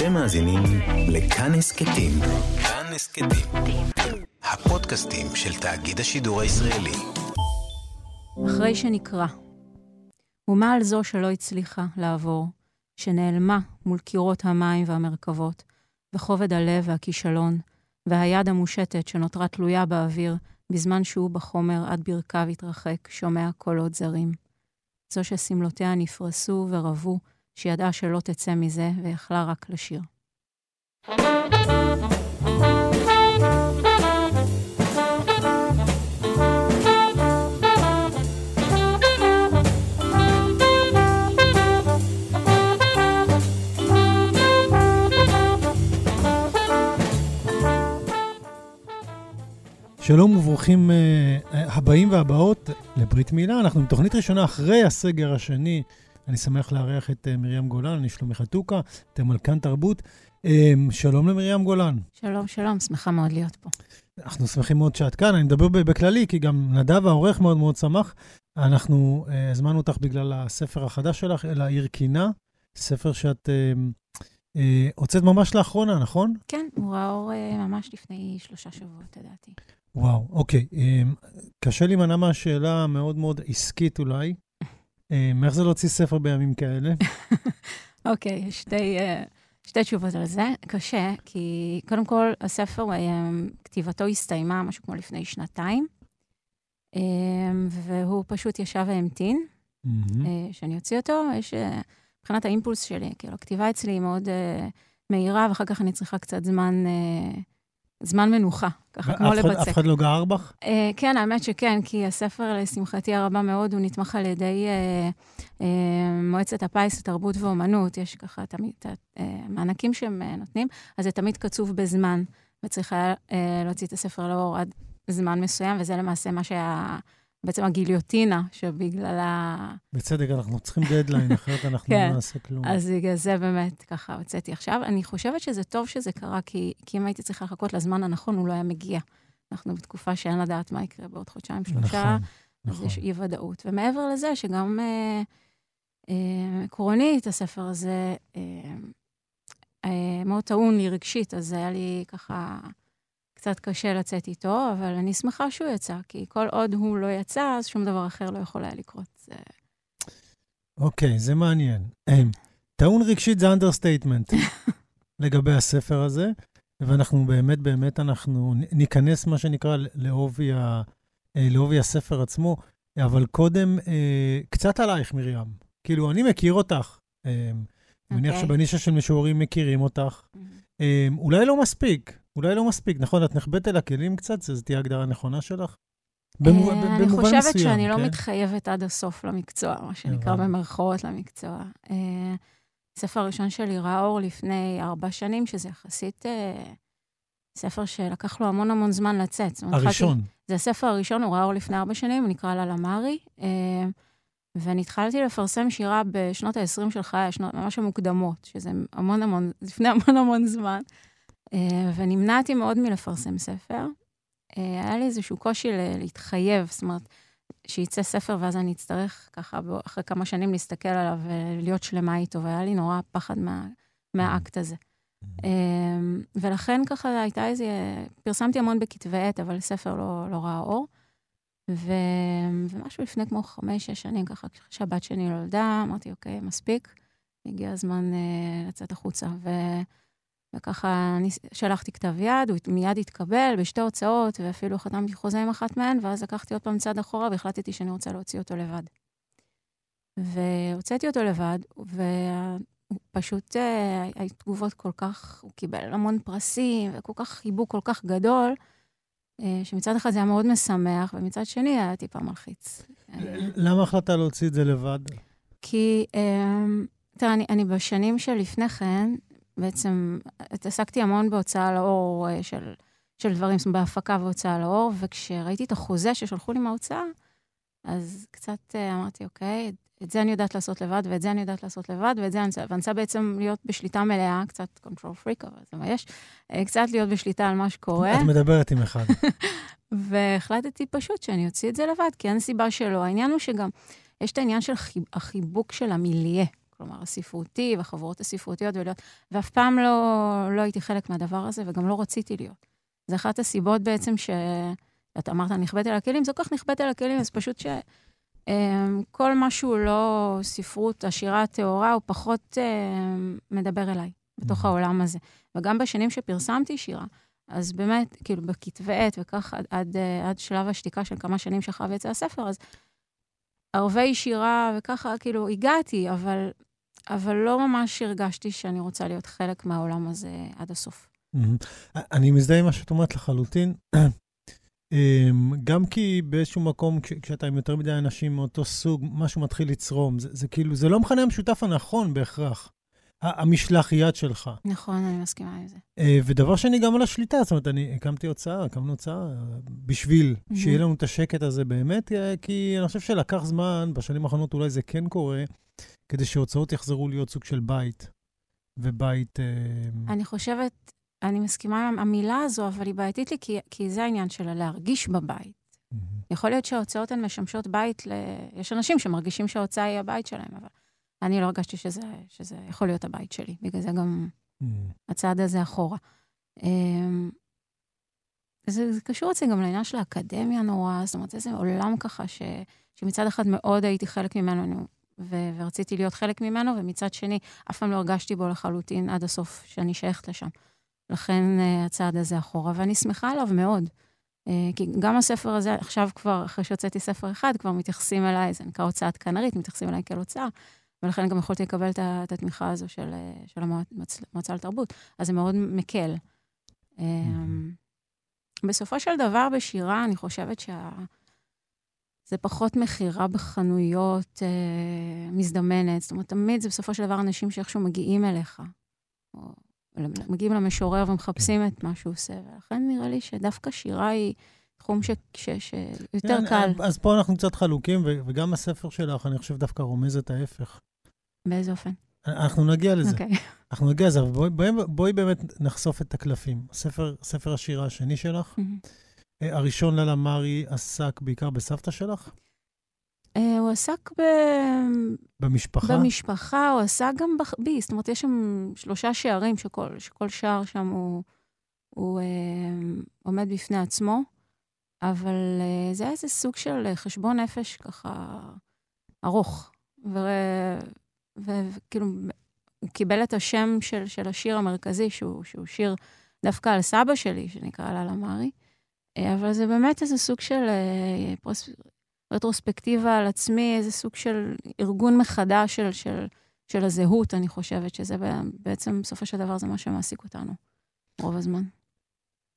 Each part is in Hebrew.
אתם מאזינים לכאן הסכתים. כאן הסכתים. הפודקאסטים של תאגיד השידור הישראלי. אחרי שנקרא. ומה על זו שלא הצליחה לעבור, שנעלמה מול קירות המים והמרכבות, וכובד הלב והכישלון, והיד המושטת שנותרה תלויה באוויר, בזמן שהוא בחומר עד ברכיו התרחק, שומע קולות זרים. זו שסמלותיה נפרסו ורבו, שידעה שלא תצא מזה, ויכלה רק לשיר. שלום וברוכים uh, הבאים והבאות לברית מילה. אנחנו בתוכנית ראשונה אחרי הסגר השני. אני שמח לארח את uh, מרים גולן, אני שלומי חתוקה, אתם על כאן תרבות. Um, שלום למרים גולן. שלום, שלום, שמחה מאוד להיות פה. אנחנו שמחים מאוד שאת כאן, אני מדבר בכללי, כי גם נדב העורך מאוד מאוד שמח. אנחנו uh, הזמנו אותך בגלל הספר החדש שלך, אל העיר קינה, ספר שאת הוצאת ממש לאחרונה, נכון? כן, הוא ראה אור uh, ממש לפני שלושה שבועות, לדעתי. וואו, אוקיי. קשה להימנע מהשאלה המאוד מאוד עסקית אולי. אמ, איך זה להוציא ספר בימים כאלה? אוקיי, יש שתי, אה, שתי תשובות על זה. קשה, כי קודם כל, הספר, אמ, כתיבתו הסתיימה משהו כמו לפני שנתיים, והוא פשוט ישב והמתין אה, שאני אוציא אותו. יש, אה, מבחינת האימפולס שלי, כאילו, הכתיבה אצלי היא מאוד מהירה, ואחר כך אני צריכה קצת זמן... זמן מנוחה, ככה כמו לבצק. אף אחד לא גער בך? Uh, כן, האמת שכן, כי הספר, לשמחתי הרבה מאוד, הוא נתמך על ידי uh, uh, מועצת הפיס לתרבות ואומנות. יש ככה תמיד את המענקים שהם uh, נותנים, אז זה תמיד קצוב בזמן, וצריך היה uh, להוציא את הספר לאור עד זמן מסוים, וזה למעשה מה שהיה... בעצם הגיליוטינה שבגללה... בצדק, אנחנו צריכים דדליין, אחרת אנחנו כן. לא נעשה כלום. אז בגלל זה באמת ככה הוצאתי עכשיו. אני חושבת שזה טוב שזה קרה, כי, כי אם הייתי צריכה לחכות לזמן הנכון, הוא לא היה מגיע. אנחנו בתקופה שאין לדעת מה יקרה בעוד חודשיים, שלושה, נכון, אז נכון. יש אי-ודאות. ומעבר לזה, שגם אה, אה, עקרונית, הספר הזה אה, אה, מאוד טעון לי רגשית, אז היה לי ככה... קצת קשה לצאת איתו, אבל אני שמחה שהוא יצא, כי כל עוד הוא לא יצא, אז שום דבר אחר לא יכול היה לקרות. זה... אוקיי, זה מעניין. אמ, טעון רגשית זה understatement לגבי הספר הזה, ואנחנו באמת, באמת, אנחנו ניכנס, מה שנקרא, לעובי, ה, אה, לעובי הספר עצמו, אבל קודם, אה, קצת עלייך, מרים. כאילו, אני מכיר אותך. אמ, אני מניח okay. אוקיי. שבנישה של משוררים מכירים אותך. Mm-hmm. אולי לא מספיק, אולי לא מספיק, נכון? את נחבאת אל הכלים קצת? זו תהיה הגדרה נכונה שלך? במובן מסוים, אני חושבת שאני לא כן? מתחייבת עד הסוף למקצוע, מה שנקרא במרכאות למקצוע. הספר הראשון שלי ראה אור לפני ארבע שנים, שזה יחסית אה, ספר שלקח לו המון המון זמן לצאת. הראשון. זה הספר הראשון, הוא ראה אור לפני ארבע שנים, הוא נקרא ללמרי. אה, ואני התחלתי לפרסם שירה בשנות ה-20 של חיי, ממש המוקדמות, שזה המון המון, לפני המון המון זמן. אה, ונמנעתי מאוד מלפרסם ספר. אה, היה לי איזשהו קושי להתחייב, זאת אומרת, שיצא ספר ואז אני אצטרך ככה אחרי כמה שנים להסתכל עליו ולהיות שלמה איתו, והיה לי נורא פחד מה, מהאקט הזה. אה, ולכן ככה הייתה איזה, פרסמתי המון בכתבי עת, אבל ספר לא, לא ראה אור. ו... ומשהו לפני כמו חמש-שש שנים, ככה, כשהבת שלי נולדה, אמרתי, אוקיי, מספיק, הגיע הזמן uh, לצאת החוצה. ו... וככה אני שלחתי כתב יד, הוא מיד התקבל בשתי הוצאות, ואפילו חתמתי חוזה עם אחת מהן, ואז לקחתי עוד פעם צעד אחורה והחלטתי שאני רוצה להוציא אותו לבד. והוצאתי אותו לבד, ופשוט אה, היו תגובות כל כך, הוא קיבל המון פרסים, וכל כך חיבוק כל כך גדול, אה, שמצד אחד זה היה מאוד משמח, ומצד שני היה טיפה מלחיץ. למה החלטת להוציא את זה לבד? כי, אה, תראה, אני, אני בשנים שלפני כן, בעצם התעסקתי המון בהוצאה לאור אה, של, של דברים, זאת אומרת, בהפקה והוצאה לאור, וכשראיתי את החוזה ששלחו לי מההוצאה, אז קצת אה, אמרתי, אוקיי, את זה אני יודעת לעשות לבד, ואת זה אני יודעת לעשות לבד, ואת זה אני רוצה, ואני רוצה בעצם להיות בשליטה מלאה, קצת control freak, אבל זה מה יש, אה, קצת להיות בשליטה על מה שקורה. את מדברת עם אחד. והחלטתי פשוט שאני אוציא את זה לבד, כי אין סיבה שלא. העניין הוא שגם, יש את העניין של החיבוק של המיליה. כלומר, הספרותי והחברות הספרותיות, ולהיות, ואף פעם לא, לא הייתי חלק מהדבר הזה, וגם לא רציתי להיות. זו אחת הסיבות בעצם ש... אתה אמרת, נכבדת על הכלים, זה כל כך נכבדת על הכלים, אז פשוט ש... אמ, כל מה שהוא לא ספרות עשירה טהורה, הוא פחות uh, מדבר אליי, בתוך העולם הזה. וגם בשנים שפרסמתי שירה, אז באמת, כאילו, בכתבי עת וכך, עד, עד, עד שלב השתיקה של כמה שנים שאחריו יצא הספר, אז ערבי שירה וככה, כאילו, הגעתי, אבל, אבל לא ממש הרגשתי שאני רוצה להיות חלק מהעולם הזה עד הסוף. אני מזדהה עם מה שאת אומרת לחלוטין. אמ, גם כי באיזשהו מקום, כשאתה עם יותר מדי אנשים מאותו סוג, משהו מתחיל לצרום. זה, זה כאילו, זה לא המכנה המשותף הנכון בהכרח. המשלח יד שלך. נכון, אני מסכימה עם זה. אה, ודבר שני, גם על השליטה. זאת אומרת, אני הקמתי הוצאה, הקמנו הוצאה בשביל mm-hmm. שיהיה לנו את השקט הזה באמת, אה, כי אני חושב שלקח זמן, בשנים האחרונות אולי זה כן קורה, כדי שהוצאות יחזרו להיות סוג של בית. ובית... אה, אני חושבת, אני מסכימה עם המילה הזו, אבל היא בעייתית לי, כי, כי זה העניין שלה, להרגיש בבית. Mm-hmm. יכול להיות שההוצאות הן משמשות בית ל... יש אנשים שמרגישים שההוצאה היא הבית שלהם, אבל אני לא הרגשתי שזה, שזה יכול להיות הבית שלי. בגלל זה גם mm-hmm. הצעד הזה אחורה. אמ, זה, זה קשור אצלי גם לעניין של האקדמיה נורא, זאת אומרת, איזה עולם ככה ש, שמצד אחד מאוד הייתי חלק ממנו, ו, ורציתי להיות חלק ממנו, ומצד שני, אף פעם לא הרגשתי בו לחלוטין עד הסוף שאני שייכת לשם. לכן uh, הצעד הזה אחורה, ואני שמחה עליו מאוד. Uh, כי גם הספר הזה, עכשיו כבר, אחרי שהוצאתי ספר אחד, כבר מתייחסים אליי, זה נקרא הוצאת כנרית, מתייחסים אליי כאל הוצאה, ולכן גם יכולתי לקבל את התמיכה הזו של, אה, של המועצה לתרבות. אז זה מאוד מקל. Mm-hmm. בסופו של דבר, בשירה, אני חושבת שה... זה פחות מכירה בחנויות אה, מזדמנת. זאת אומרת, תמיד זה בסופו של דבר אנשים שאיכשהו מגיעים אליך. או מגיעים למשורר ומחפשים את מה שהוא עושה, ולכן נראה לי שדווקא שירה היא תחום שיותר כן, קל. אז פה אנחנו קצת חלוקים, וגם הספר שלך, אני חושב, דווקא רומז את ההפך. באיזה אופן? אנחנו נגיע לזה. אוקיי. אנחנו נגיע לזה, אבל בואי, בואי, באמת נחשוף את הקלפים. הספר, ספר השירה השני שלך, mm-hmm. הראשון ללה מרי עסק בעיקר בסבתא שלך? Uh, הוא עסק ב... במשפחה? במשפחה, הוא עסק גם בי. זאת אומרת, יש שם שלושה שערים שכל, שכל שער שם הוא, הוא uh, עומד בפני עצמו, אבל uh, זה היה איזה סוג של חשבון נפש ככה ארוך. וכאילו, הוא קיבל את השם של, של השיר המרכזי, שהוא, שהוא שיר דווקא על סבא שלי, שנקרא לאלה מארי. אבל זה באמת איזה סוג של פרוס, רטרוספקטיבה על עצמי, איזה סוג של ארגון מחדש של, של, של הזהות, אני חושבת, שזה בעצם, בסופו של דבר, זה מה שמעסיק אותנו רוב הזמן.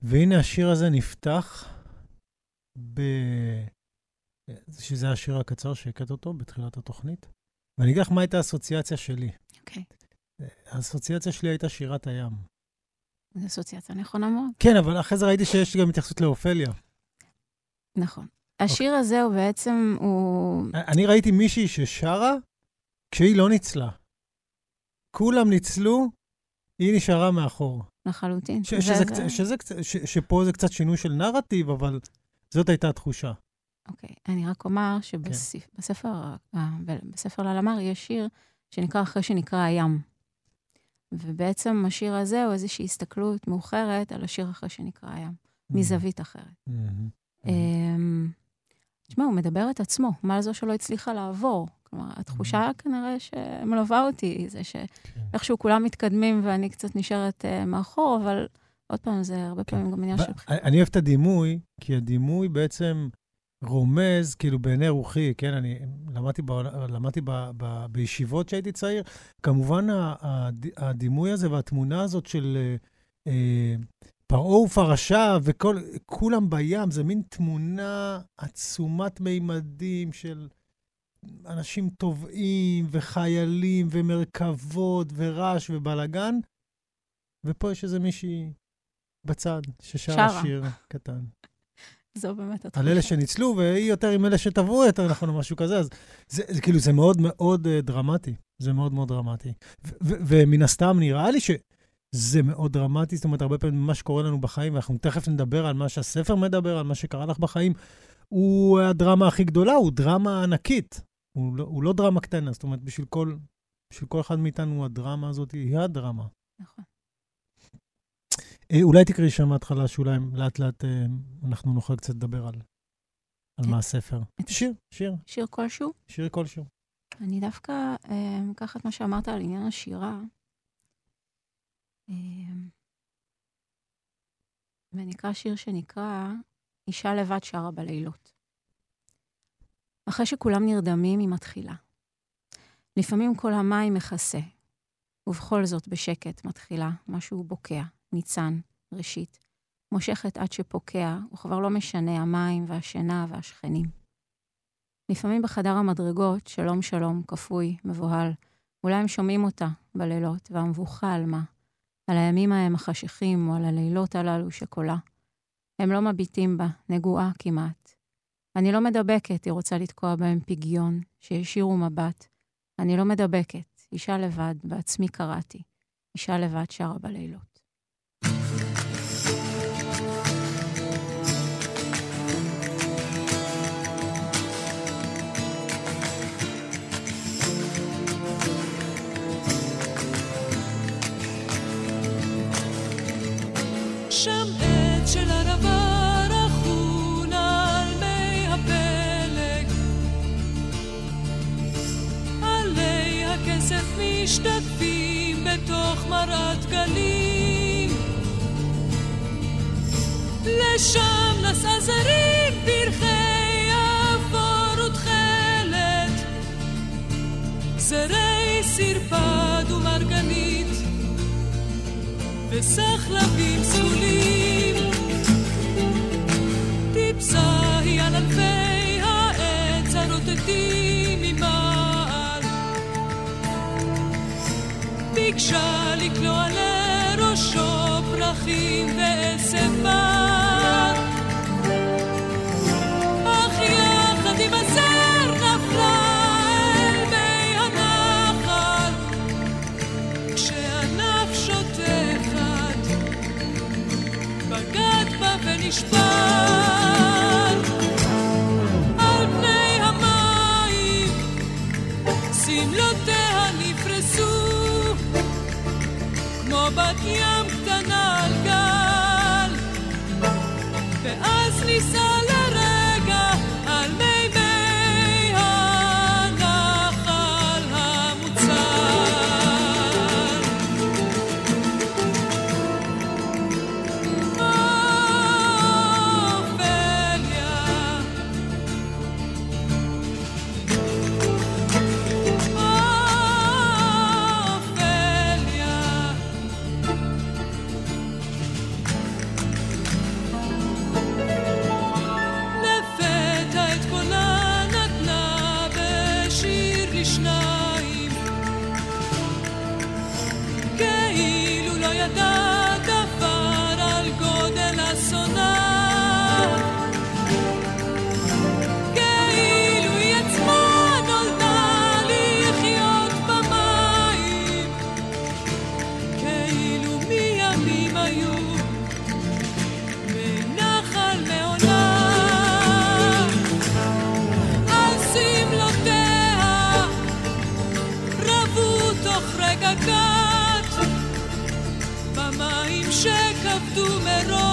והנה השיר הזה נפתח ב... שזה השיר הקצר שהקט אותו בתחילת התוכנית. ואני אגיד לך מה הייתה האסוציאציה שלי. אוקיי. Okay. האסוציאציה שלי הייתה שירת הים. זו אסוציאציה נכונה מאוד. כן, אבל אחרי זה ראיתי שיש גם התייחסות לאופליה. נכון. השיר okay. הזה הוא בעצם, הוא... אני ראיתי מישהי ששרה כשהיא לא ניצלה. כולם ניצלו, היא נשארה מאחור. לחלוטין. ש- שזה, זה... שזה, ש- שפה זה קצת שינוי של נרטיב, אבל זאת הייתה התחושה. אוקיי, okay. אני רק אומר שבספר כן. בספר ללמר יש שיר שנקרא אחרי שנקרא הים. ובעצם השיר הזה הוא איזושהי הסתכלות מאוחרת על השיר אחרי שנקרא הים, mm-hmm. מזווית אחרת. Mm-hmm. Mm-hmm. תשמע, הוא מדבר את עצמו, מה זו שלא הצליחה לעבור. כלומר, התחושה mm-hmm. כנראה שמלווה אותי, זה שאיכשהו כולם מתקדמים ואני קצת נשארת uh, מאחור, אבל עוד פעם, זה הרבה פעמים גם עניין של. אני אוהב את הדימוי, כי הדימוי בעצם רומז, כאילו בעיני רוחי, כן, אני למדתי, ב, למדתי ב, ב, בישיבות כשהייתי צעיר, כמובן הדימוי הזה והתמונה הזאת של... אה, פרעה ופרשה וכולם בים, זה מין תמונה עצומת מימדים של אנשים טובעים וחיילים ומרכבות ורעש ובלאגן, ופה יש איזה מישהי בצד ששרה שיר קטן. זו באמת התחושה. על אלה שניצלו, והיא יותר עם אלה שטבעו יותר נכון, או משהו כזה. אז זה, זה כאילו, זה מאוד מאוד uh, דרמטי. זה מאוד מאוד דרמטי. ומן הסתם, נראה לי ש... זה מאוד דרמטי, זאת אומרת, הרבה פעמים מה שקורה לנו בחיים, ואנחנו תכף נדבר על מה שהספר מדבר, על מה שקרה לך בחיים, הוא הדרמה הכי גדולה, הוא דרמה ענקית. הוא לא, הוא לא דרמה קטנה, זאת אומרת, בשביל כל, של כל אחד מאיתנו, הדרמה הזאת היא הדרמה. נכון. אה, אולי תקראי שם מההתחלה, שאולי לאט לאט אה, אנחנו נוכל קצת לדבר על, על את- מה הספר. את- שיר, שיר, שיר כלשהו? שיר כלשהו. אני דווקא אה, אקח את מה שאמרת על עניין השירה. אה, ונקרא שיר שנקרא אישה לבד שרה בלילות. אחרי שכולם נרדמים, היא מתחילה. לפעמים כל המים מכסה, ובכל זאת בשקט מתחילה משהו בוקע, ניצן, ראשית, מושכת עד שפוקע, וכבר לא משנה המים והשינה והשכנים. לפעמים בחדר המדרגות, שלום שלום, כפוי, מבוהל, אולי הם שומעים אותה בלילות, והמבוכה על מה? על הימים ההם החשיכים, או על הלילות הללו שקולה. הם לא מביטים בה, נגועה כמעט. אני לא מדבקת, היא רוצה לתקוע בהם פגיון, שישירו מבט. אני לא מדבקת, אישה לבד, בעצמי קראתי. אישה לבד שרה בלילות. הכסף משתתפים בתוך מרת גלים. לשם נסעה זרים פרחי אפור ותכלת. זרי סרפד ומרגנית. וסחלבים סגולים. picture αυτού με ρόλο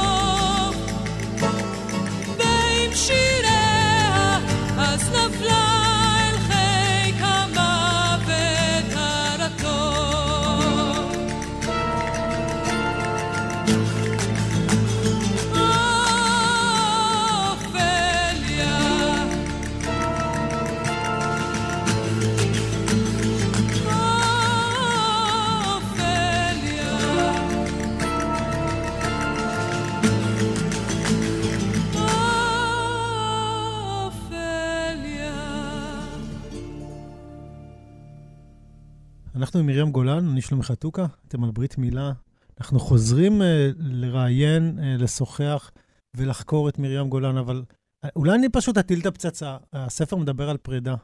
אנחנו עם מרים גולן, אני שלומי חתוקה, אתם על ברית מילה. אנחנו חוזרים uh, לראיין, uh, לשוחח ולחקור את מרים גולן, אבל uh, אולי אני פשוט אטיל את הפצצה. הספר מדבר על פרידה.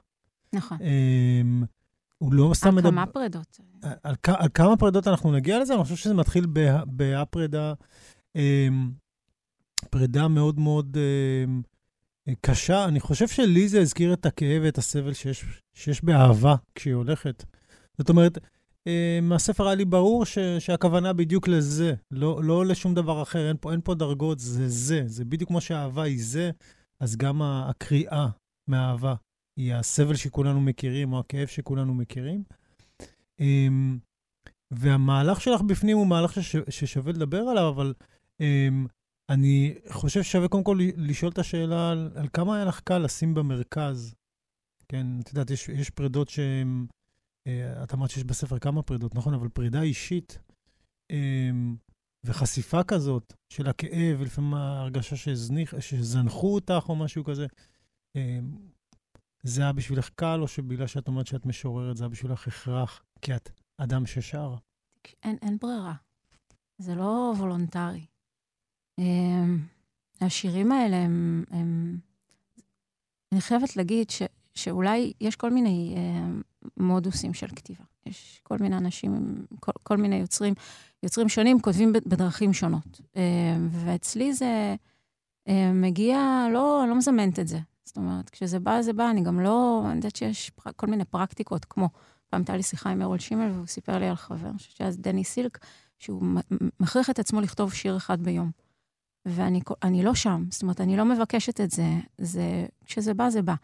נכון. Um, הוא לא סתם על מדבר... כמה פרידות. על, כ- על כמה פרידות אנחנו נגיע לזה? אני חושב שזה מתחיל בה- בהפרידה, אמ, פרידה מאוד מאוד אמ, קשה. אני חושב שלי זה הזכיר את הכאב ואת הסבל שיש, שיש באהבה כשהיא הולכת. זאת אומרת, אה, מהספר היה לי ברור ש, שהכוונה בדיוק לזה, לא, לא לשום דבר אחר, אין פה, אין פה דרגות, זה זה. זה בדיוק כמו שהאהבה היא זה, אז גם הקריאה מהאהבה היא הסבל שכולנו מכירים, או הכאב שכולנו מכירים. אמ, והמהלך שלך בפנים הוא מהלך שש, ששווה לדבר עליו, אבל אמ, אני חושב ששווה קודם כל לשאול את השאלה על, על כמה היה לך קל לשים במרכז. כן, את יודעת, יש, יש פרידות שהן... אה, את אמרת שיש בספר כמה פרידות, נכון? אבל פרידה אישית אמ, וחשיפה כזאת של הכאב, ולפעמים ההרגשה שהזניח, שזנחו אותך או משהו כזה, אמ, זה היה בשבילך קל, או שבגלל שאת אומרת שאת משוררת, זה היה בשבילך הכרח, כי את אדם ששר? אין, אין ברירה. זה לא וולונטרי. השירים האלה הם, הם... אני חייבת להגיד ש, שאולי יש כל מיני uh, מודוסים של כתיבה. יש כל מיני אנשים, כל, כל מיני יוצרים, יוצרים שונים כותבים בדרכים שונות. Uh, ואצלי זה uh, מגיע, לא, לא מזמנת את זה. זאת אומרת, כשזה בא, זה בא, אני גם לא, אני יודעת שיש פר, כל מיני פרקטיקות, כמו, פעם הייתה לי שיחה עם ארול שימל, והוא סיפר לי על חבר, שאז דני סילק, שהוא מכריח את עצמו לכתוב שיר אחד ביום. ואני לא שם, זאת אומרת, אני לא מבקשת את זה, זה, כשזה בא, זה בא.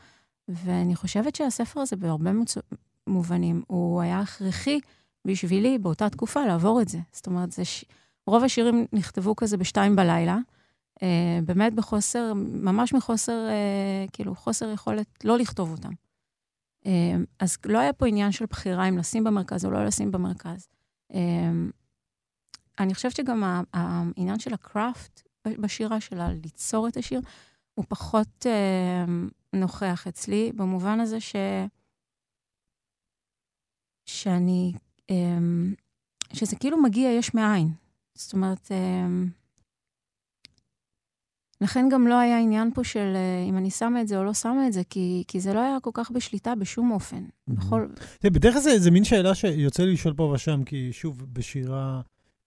ואני חושבת שהספר הזה, בהרבה מצ... מובנים, הוא היה הכרחי בשבילי באותה תקופה לעבור את זה. זאת אומרת, זה ש... רוב השירים נכתבו כזה בשתיים בלילה, אה, באמת בחוסר, ממש מחוסר, אה, כאילו, חוסר יכולת לא לכתוב אותם. אה, אז לא היה פה עניין של בחירה אם לשים במרכז או לא לשים במרכז. אה, אני חושבת שגם העניין של הקראפט בשירה שלה, ליצור את השיר, הוא פחות אה, נוכח אצלי, במובן הזה ש... שאני... אה, שזה כאילו מגיע יש מאין. זאת אומרת, אה, לכן גם לא היה עניין פה של אה, אם אני שמה את זה או לא שמה את זה, כי, כי זה לא היה כל כך בשליטה בשום אופן. בכל... בדרך כלל זה מין שאלה שיוצא לי לשאול פה ושם, כי שוב, בשירה,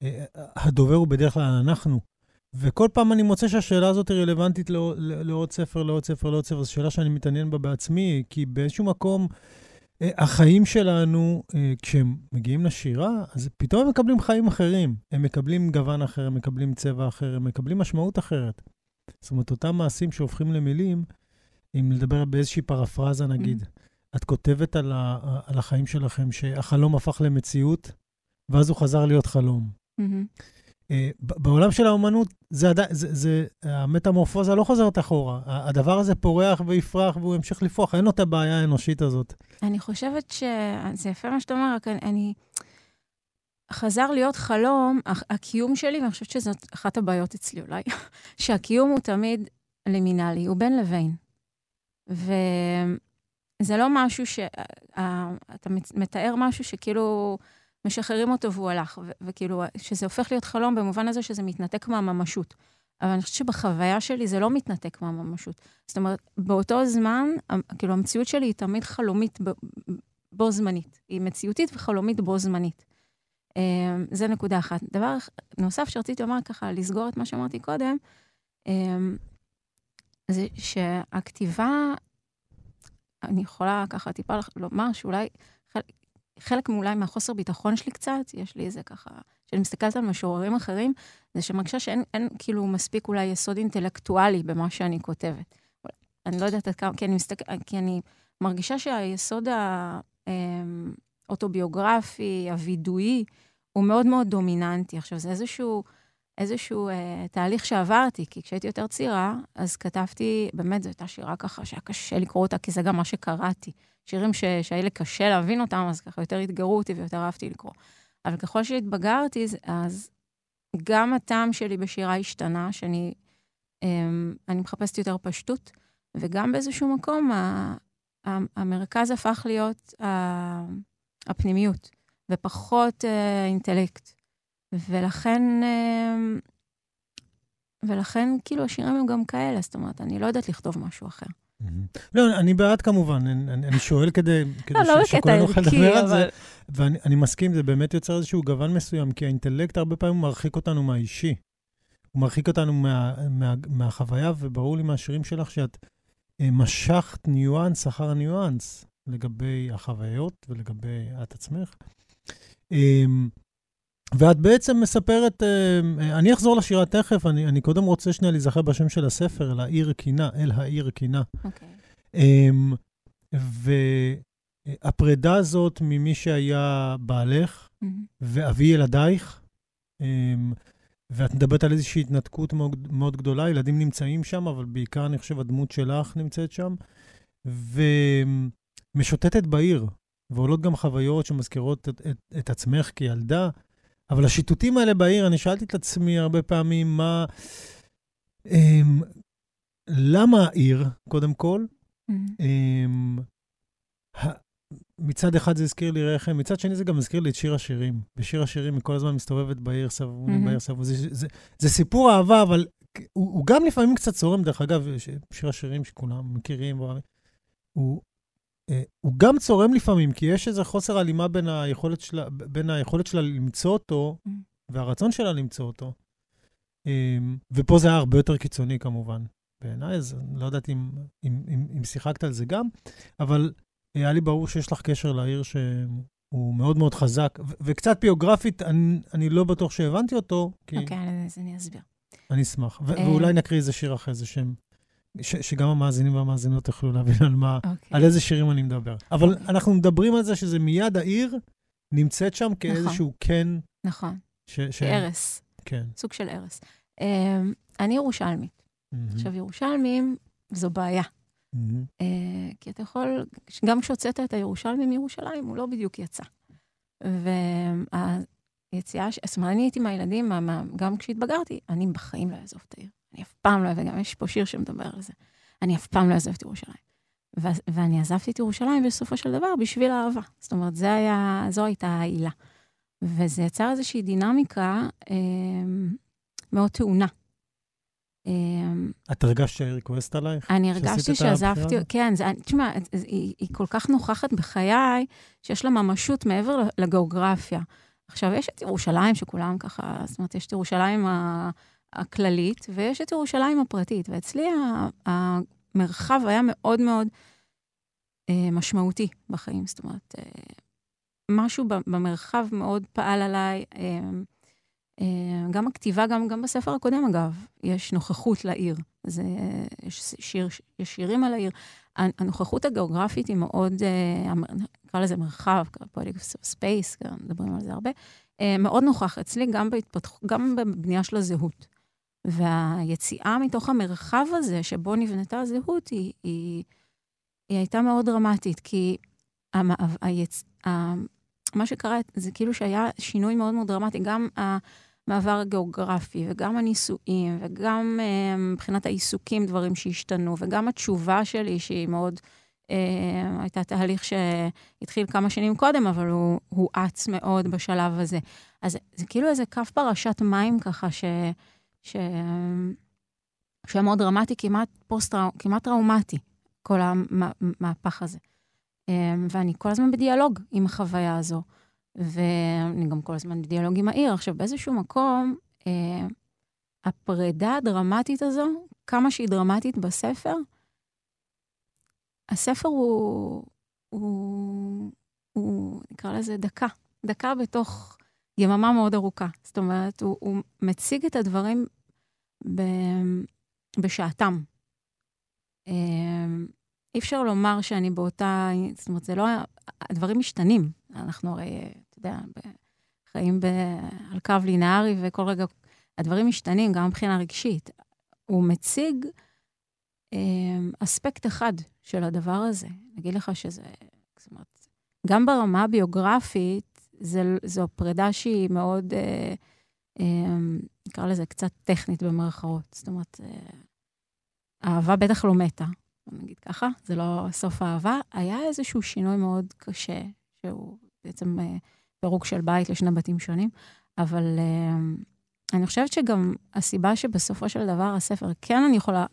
אה, הדובר הוא בדרך כלל אנחנו. וכל פעם אני מוצא שהשאלה הזאת היא רלוונטית לעוד, לעוד ספר, לעוד ספר, לעוד ספר. זו שאלה שאני מתעניין בה בעצמי, כי באיזשהו מקום, אה, החיים שלנו, אה, כשהם מגיעים לשירה, אז פתאום הם מקבלים חיים אחרים. הם מקבלים גוון אחר, הם מקבלים צבע אחר, הם מקבלים משמעות אחרת. זאת אומרת, אותם מעשים שהופכים למילים, אם לדבר באיזושהי פרפרזה נגיד, mm-hmm. את כותבת על, ה, על החיים שלכם שהחלום הפך למציאות, ואז הוא חזר להיות חלום. Mm-hmm. אה, בעולם של האומנות, זה, זה, זה, זה, המטמורפוזה לא חוזרת אחורה. הדבר הזה פורח ויפרח והוא ימשיך לפרוח, אין לו את הבעיה האנושית הזאת. אני חושבת שזה יפה מה שאתה אומר, רק אני... חזר להיות חלום, הקיום שלי, ואני חושבת שזאת אחת הבעיות אצלי אולי, שהקיום הוא תמיד לימינלי, הוא בין לבין. וזה לא משהו ש... אתה מתאר משהו שכאילו... משחררים אותו והוא הלך, ו- וכאילו, שזה הופך להיות חלום במובן הזה שזה מתנתק מהממשות. אבל אני חושבת שבחוויה שלי זה לא מתנתק מהממשות. זאת אומרת, באותו זמן, כאילו, המציאות שלי היא תמיד חלומית בו זמנית. היא מציאותית וחלומית בו זמנית. אמ, זה נקודה אחת. דבר נוסף שרציתי לומר ככה, לסגור את מה שאמרתי קודם, אמ, זה שהכתיבה, אני יכולה ככה טיפה לומר שאולי חלק אולי מהחוסר ביטחון שלי קצת, יש לי איזה ככה, כשאני מסתכלת על משוררים אחרים, זה שמרגישה שאין אין, כאילו מספיק אולי יסוד אינטלקטואלי במה שאני כותבת. אני לא יודעת עד כמה, כי אני, מסתכל, כי אני מרגישה שהיסוד האוטוביוגרפי, הווידואי, הוא מאוד מאוד דומיננטי. עכשיו, זה איזשהו, איזשהו אה, תהליך שעברתי, כי כשהייתי יותר צעירה, אז כתבתי, באמת, זו הייתה שירה ככה שהיה קשה לקרוא אותה, כי זה גם מה שקראתי. שירים. שהיה לי קשה להבין אותם, אז ככה יותר אתגרו אותי ויותר אהבתי לקרוא. אבל ככל שהתבגרתי, אז גם הטעם שלי בשירה השתנה, שאני אני מחפשת יותר פשטות, וגם באיזשהו מקום ה... המרכז הפך להיות הפנימיות, ופחות אה, אינטלקט. ולכן, אמ, ולכן כאילו השירים הם גם כאלה, זאת אומרת, אני לא יודעת לכתוב משהו אחר. לא, אני בעד כמובן, אני שואל כדי לא, שכולנו נוכל לדבר על זה, ואני מסכים, זה באמת יוצר איזשהו גוון מסוים, כי האינטלקט הרבה פעמים מרחיק אותנו מהאישי. הוא מרחיק אותנו מהחוויה, וברור לי מהשירים שלך שאת אה, משכת ניואנס אחר ניואנס. לגבי החוויות ולגבי את עצמך. ואת בעצם מספרת, אמ, אני אחזור לשירה תכף, אני, אני קודם רוצה שנייה להיזכר בשם של הספר, אל העיר קינה, אל העיר קינה. אוקיי. אמ, והפרידה הזאת ממי שהיה בעלך מהמם. ואבי ילדייך, אמ, ואת מדברת על איזושהי התנתקות מאוד, מאוד גדולה, ילדים נמצאים שם, אבל בעיקר אני חושב הדמות שלך נמצאת שם, ומשוטטת בעיר, ועולות גם חוויות שמזכירות את, את, את עצמך כילדה, אבל השיטוטים האלה בעיר, אני שאלתי את עצמי הרבה פעמים, מה... אמ, למה העיר, קודם כל? מהמם. אמ, מצד אחד זה הזכיר לי רחם, מצד שני זה גם הזכיר לי את שיר השירים. בשיר השירים היא כל הזמן מסתובבת בעיר סבוני, מהמם. בעיר סבוני. זה, זה, זה סיפור אהבה, אבל הוא, הוא גם לפעמים קצת צורם, דרך אגב, ש- שיר השירים שכולם מכירים, הוא, הוא גם צורם לפעמים, כי יש איזה חוסר הלימה בין היכולת שלה, בין היכולת שלה למצוא אותו, Mm. והרצון שלה למצוא אותו. אמ, ופה זה היה הרבה יותר קיצוני כמובן. בעיניי, אז אני לא יודעת אם, אם, אם, אם שיחקת על זה גם, אבל היה לי ברור שיש לך קשר לעיר שהוא מאוד מאוד חזק, ו- וקצת ביוגרפית, אני, אני לא בטוח שהבנתי אותו, כי אוקיי, אז אני אסביר. אני אשמח. ו- אה. ואולי נקריא איזה שיר אחרי זה, שהם, ש- שגם המאזינים והמאזינות יוכלו להבין על מה, אוקיי. על איזה שירים אני מדבר. אבל אוקיי. אנחנו מדברים על זה שזה מיד העיר נמצאת שם כאיזשהו כן, נכון, ש... ש- ערש, כן. סוג של ערש. אמ, אני ירושלמית. מהמם, עכשיו, ירושלמים זו בעיה. מהמם, אה, כי אתה יכול, גם כשהוצאת את הירושלמי מירושלים, הוא לא בדיוק יצא. והיציאה, זאת אומרת, אני הייתי מהילדים, מה- מה- גם כשהתבגרתי, אני בחיים לא אעזוב את העיר. אני אף פעם לא, וגם יש פה שיר שמדבר על זה. אני אף פעם לא אעזוב את ירושלים. ו- ואני עזבתי את ירושלים בסופו של דבר בשביל האהבה. זאת אומרת, זה היה, זו הייתה העילה. וזה יצר איזושהי דינמיקה אה, מאוד טעונה. אה, את הרגשת שהעיר כועסת עלייך? אני הרגשתי שעזבתי? כן, זה, תשמע, היא, היא כל כך נוכחת בחיי, שיש לה ממשות מעבר לגיאוגרפיה. עכשיו, יש את ירושלים שכולם ככה, זאת אומרת, יש את ירושלים ה- הכללית, ויש את ירושלים הפרטית, ואצלי המרחב היה מאוד מאוד אה, משמעותי בחיים, זאת אומרת, אה, משהו במרחב מאוד פעל עליי. אה, גם הכתיבה, גם, גם בספר הקודם, אגב, יש נוכחות לעיר. זה, יש, שיר, יש שירים על העיר. הנוכחות הגיאוגרפית היא מאוד, נקרא לזה מרחב, politic space, מדברים על זה הרבה, מאוד נוכח אצלי, גם, בהתפתח, גם בבנייה של הזהות. והיציאה מתוך המרחב הזה, שבו נבנתה הזהות, היא, היא, היא הייתה מאוד דרמטית, כי המ, היצ, ה, מה שקרה, זה כאילו שהיה שינוי מאוד מאוד דרמטי, גם המעבר הגיאוגרפי, וגם הנישואים, וגם אה, מבחינת העיסוקים, דברים שהשתנו, וגם התשובה שלי, שהיא מאוד, אה, הייתה תהליך שהתחיל כמה שנים קודם, אבל הוא הואץ מאוד בשלב הזה. אז זה כאילו איזה קו פרשת מים ככה, ש... ש... שהיה מאוד דרמטי, כמעט פוסט כמעט טראומטי, כל המהפך הזה. אמ, ואני כל הזמן בדיאלוג עם החוויה הזו, ואני גם כל הזמן בדיאלוג עם העיר. עכשיו, באיזשהו מקום, אה, הפרידה הדרמטית הזו, כמה שהיא דרמטית בספר, הספר הוא, הוא, הוא נקרא לזה דקה, דקה בתוך יממה מאוד ארוכה. זאת אומרת, הוא, הוא מציג את הדברים ב, בשעתם. אמ, אי אפשר לומר שאני באותה, זאת אומרת, זה לא, הדברים משתנים. אנחנו הרי, אתה יודע, חיים ב, על קו לינארי, וכל רגע הדברים משתנים, גם מבחינה רגשית. הוא מציג אה, אספקט אחד של הדבר הזה. נגיד לך שזה, זאת אומרת, גם ברמה הביוגרפית, זה, זו פרידה שהיא מאוד, אה, נקרא לזה קצת טכנית במרכאות. זאת אומרת, אה, אהבה בטח לא מתה. נגיד ככה, זה לא סוף האהבה. היה איזשהו שינוי מאוד קשה, שהוא בעצם אה, פירוק של בית לשני בתים שונים, אבל אה, אני חושבת שגם הסיבה שבסופו של דבר הספר, כן אני יכולה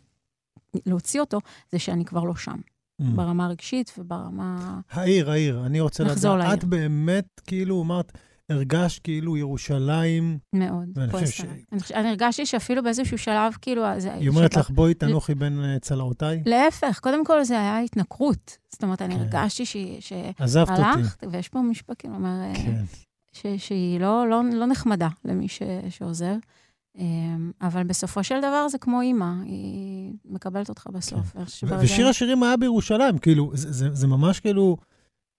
להוציא אותו, זה שאני כבר לא שם, Mm. ברמה הרגשית וברמה... העיר, העיר, אני רוצה לדעת, לעיר. את באמת, כאילו, אמרת, הרגשת כאילו ירושלים, מאוד. ש- עליי. אני הרגשתי שאפילו באיזשהו שלב, כאילו... היא אומרת לך, בואי תנוחי בין אה, צלעותיי. להפך, קודם כל זה היה התנכרות. זאת אומרת, אני כן. הרגשתי שהיא- עזבת אותי. שהלכת, ויש פה משפט, כאילו, אומר, אה, כן. שהיא לא, לא, לא נחמדה למי שעוזר. אמ, אבל בסופו של דבר זה כמו אימא, היא מקבלת אותך בסוף. שברגעים- ושיר השירים היה בירושלים, כאילו, זה, זה, זה ממש כאילו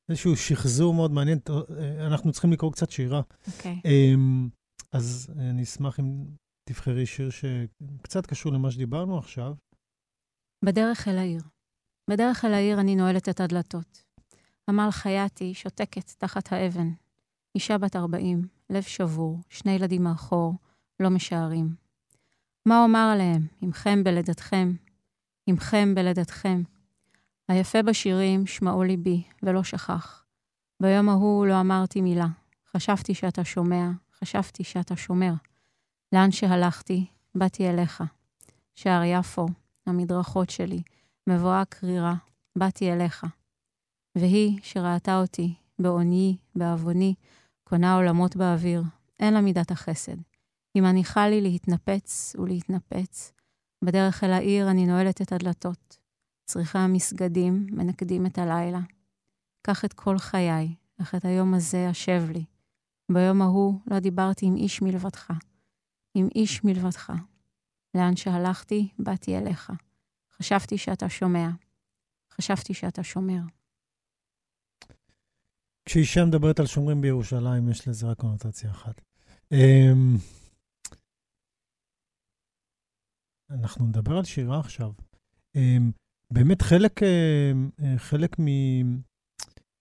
איזשהו שחזור מאוד מעניין. אה, אנחנו צריכים לקרוא קצת שירה. אוקיי. אמ, אז אני אשמח אם תבחרי שיר שקצת קשור למה שדיברנו עכשיו. בדרך אל העיר. בדרך אל העיר אני נועלת את הדלתות. עמל חייתי שותקת תחת האבן. אישה בת ארבעים, לב שבור, שני ילדים מאחור, לא משערים. מה אומר עליהם, עמכם בלידתכם, עמכם בלידתכם. היפה בשירים שמעו ליבי, ולא שכח. ביום ההוא לא אמרתי מילה. חשבתי שאתה שומע, חשבתי שאתה שומר. לאן שהלכתי, באתי אליך. שער יפו, המדרכות שלי, מבואה קרירה, באתי אליך. והיא, שראתה אותי, בעוניי, בעווני, קונה עולמות באוויר, אין לה מידת החסד. היא מניחה לי להתנפץ ולהתנפץ. בדרך אל העיר אני נועלת את הדלתות. צריכה המסגדים מנקדים את הלילה. קח את כל חיי, אך את היום הזה השב לי. ביום ההוא לא דיברתי עם איש מלבדך. עם איש מלבדך. לאן שהלכתי, באתי אליך. חשבתי שאתה שומע. חשבתי שאתה שומר. כשאישה מדברת על שומרים בירושלים, יש לזה רק קונוטציה אחת. אמ, אנחנו נדבר על שירה עכשיו. אמ, באמת חלק, אמ, אה, חלק מ...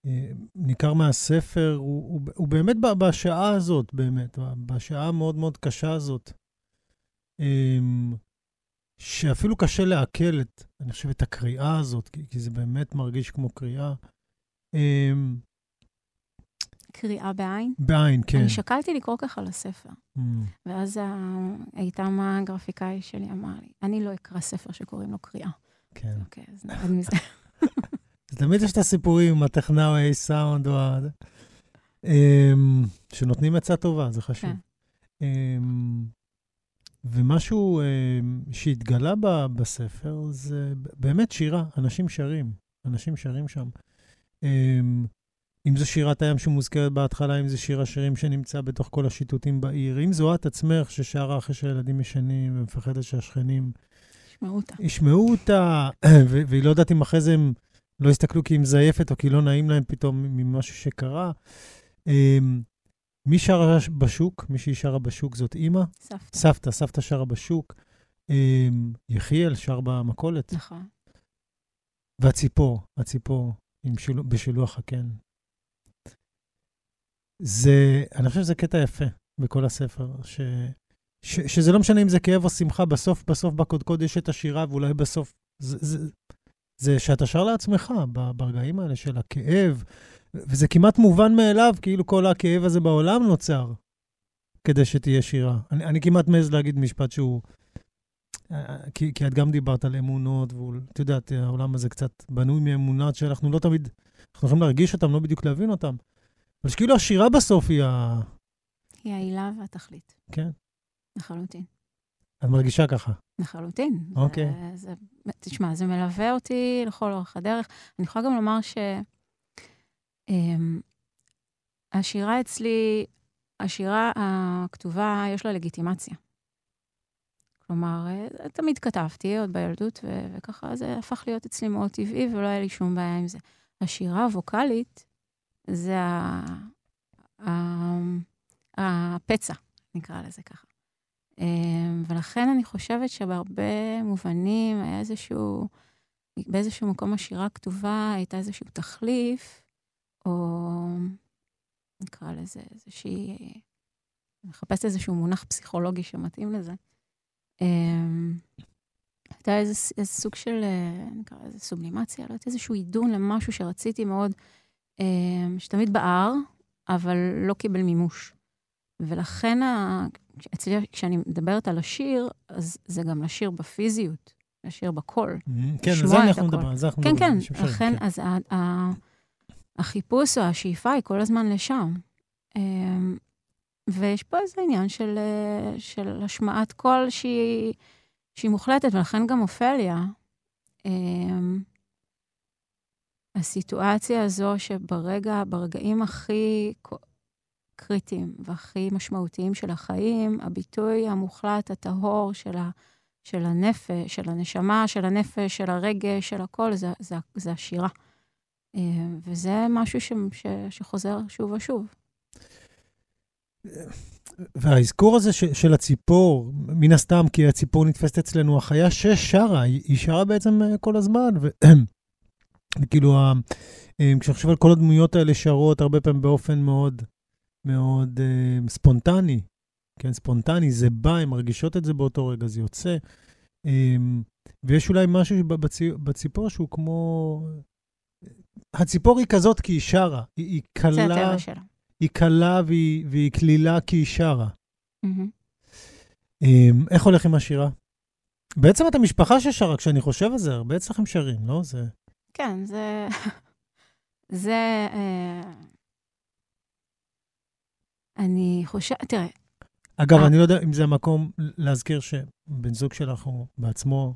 אה, ניכר מהספר, הוא, הוא, הוא באמת בשעה הזאת, באמת, בשעה המאוד מאוד קשה הזאת, שאפילו קשה לעכל את, אני חושב, את הקריאה הזאת, כי, כי זה באמת מרגיש כמו קריאה. קריאה בעין. בעין, כן. אני שקלתי לקרוא ככה לספר, Mm, ואז ה- איתם הגרפיקאי שלי אמר לי, אני לא אקרא ספר שקוראים לו קריאה. כן. אוקיי, אז מזה. אז תמיד יש את הסיפורים עם הטכנאו, ה סאונד או ה... אמ, שנותנים עצה טובה, זה חשוב. כן. אמ, ומשהו אמ, שהתגלה בספר זה באמת שירה, אנשים שרים, אנשים שרים שם. אם זו שירת הים שמוזכרת בהתחלה, אם זה שיר השירים שנמצא בתוך כל השיטוטים בעיר, אם זו את עצמך ששרה אחרי שהילדים ישנים ומפחדת שהשכנים אותה. ישמעו אותה, והיא לא יודעת אם אחרי זה הם לא יסתכלו כי היא מזייפת או כי לא נעים להם פתאום ממשהו שקרה. אמ, מי שרה בשוק? מי שהיא שרה בשוק זאת אימא. סבתא. סבתא, סבתא שרה בשוק. אמ, יחיאל שר במכולת. נכון. והציפור, הציפור. בשילוח הקן. זה, אני חושב שזה קטע יפה בכל הספר, ש... ש... שזה לא משנה אם זה כאב או שמחה, בסוף, בסוף בקודקוד יש את השירה, ואולי בסוף זה, זה, זה שאתה שר לעצמך ברגעים האלה של הכאב, וזה כמעט מובן מאליו, כאילו כל הכאב הזה בעולם נוצר כדי שתהיה שירה. אני, אני כמעט מעז להגיד משפט שהוא... אה, כי, כי את גם דיברת על אמונות, ואת יודעת, העולם הזה קצת בנוי מאמונות שאנחנו לא תמיד, אנחנו יכולים להרגיש אותם, לא בדיוק להבין אותם. אבל שכאילו השירה בסוף היא ה... היא העילה והתכלית. כן, לחלוטין. את מרגישה ככה. לחלוטין. אוקיי. זה, זה, תשמע, זה מלווה אותי לכל אורך הדרך. אני יכולה גם לומר ש... אמ, השירה אצלי, השירה הכתובה, יש לה לגיטימציה. כלומר, אה, תמיד כתבתי, עוד בילדות, ו- וככה זה הפך להיות אצלי מאוד טבעי, ולא היה לי שום בעיה עם זה. השירה הווקאלית, זה ה... ה... הפצע, נקרא לזה ככה. אמ, ולכן אני חושבת שבהרבה מובנים היה איזשהו, באיזשהו מקום השירה הכתובה הייתה איזשהו תחליף, או נקרא לזה איזושהי, אני מחפשת איזשהו מונח פסיכולוגי שמתאים לזה. אמ, הייתה איזה, איזה סוג של, אה, נקרא לזה סובלימציה, לא יודעת, איזשהו עידון למשהו שרציתי מאוד, אמ, שתמיד בער, אבל לא קיבל מימוש. ולכן. אצלי, כשאני מדברת על השיר, אז זה גם לשיר בפיזיות, לשיר בקול. כן, על זה אנחנו. מדברים, על זה אנחנו כן, מדברים. כן, שרים, לכן, כן. אז החיפוש או השאיפה היא כל הזמן לשם. אמ, ויש פה איזה עניין של, אה, של השמעת קול שהיא, שהיא מוחלטת, ולכן גם אופליה. אמ, הסיטואציה הזו שברגע, ברגעים הכי קריטיים והכי משמעותיים של החיים, הביטוי המוחלט, הטהור של, ה, של הנפש, של הנשמה, של הנפש, של הרגש, של הכל, זה, זה, זה השירה. אמ, וזה משהו ש, ש, שחוזר שוב ושוב. והאזכור הזה ש, של הציפור, מן הסתם, כי הציפור נתפסת אצלנו, החיה ששרה, היא, שרה בעצם אה, כל הזמן. וכאילו, אה, כשאני חושב על כל הדמויות האלה שרות, הרבה פעמים באופן מאוד, מאוד uh, ספונטני. כן, ספונטני, זה בא, הן מרגישות את זה באותו רגע, זה יוצא. Um, ויש אולי משהו בציפור, בציפור שהוא כמו... הציפור היא כזאת כי היא שרה, היא, היא קלה. זה הטבע שלה. היא קלה והיא, והיא קלילה כי היא שרה. Mm-hmm. איך הולך עם השירה? בעצם את המשפחה ששרה, כשאני חושב על זה, הרבה אצלכם שרים, לא? זה... כן, זה... זה... אה... אני חושבת, תראה... אגב, אה... אני לא יודע אם זה המקום להזכיר שבן זוג שלך הוא בעצמו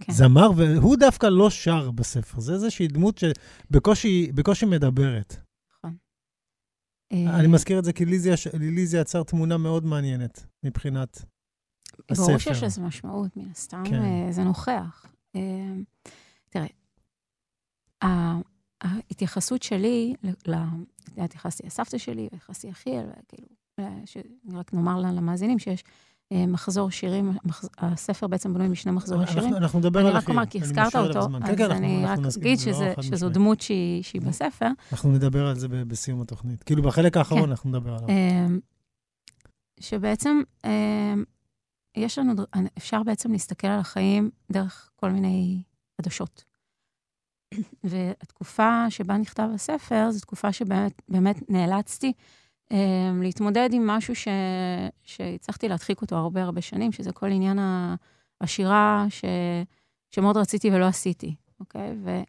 כן. זמר, והוא דווקא לא שר בספר. זה איזושהי דמות שבקושי מדברת. אני מזכיר את זה כי לי זה יצר תמונה מאוד מעניינת מבחינת הספר. ברור שיש לזה משמעות, מן הסתם, כן. אה, זה נוכח. אה, תראה, ההתייחסות שלי, התייחסתי לסבתא שלי, התייחסתי לאחיאל, כאילו, רק נאמר למאזינים שיש אה, מחזור שירים, הספר בעצם בנוי משני מחזורי שירים. אנחנו נדבר על אחי. אני רק אומר, כי הזכרת אותו, כן, כן, אז אני רק אגיד שזו דמות שהיא בספר. אנחנו נדבר על זה בסיום התוכנית. כאילו, בחלק האחרון כן. אנחנו נדבר עליו. אמ, שבעצם אמ, יש לנו, אפשר בעצם להסתכל על החיים דרך כל מיני עדשות. והתקופה שבה נכתב הספר, זו תקופה שבאמת נאלצתי um, להתמודד עם משהו ש... שהצלחתי להדחיק אותו הרבה הרבה שנים, שזה כל עניין השירה ש... שמאוד רציתי ולא עשיתי, אוקיי? ו...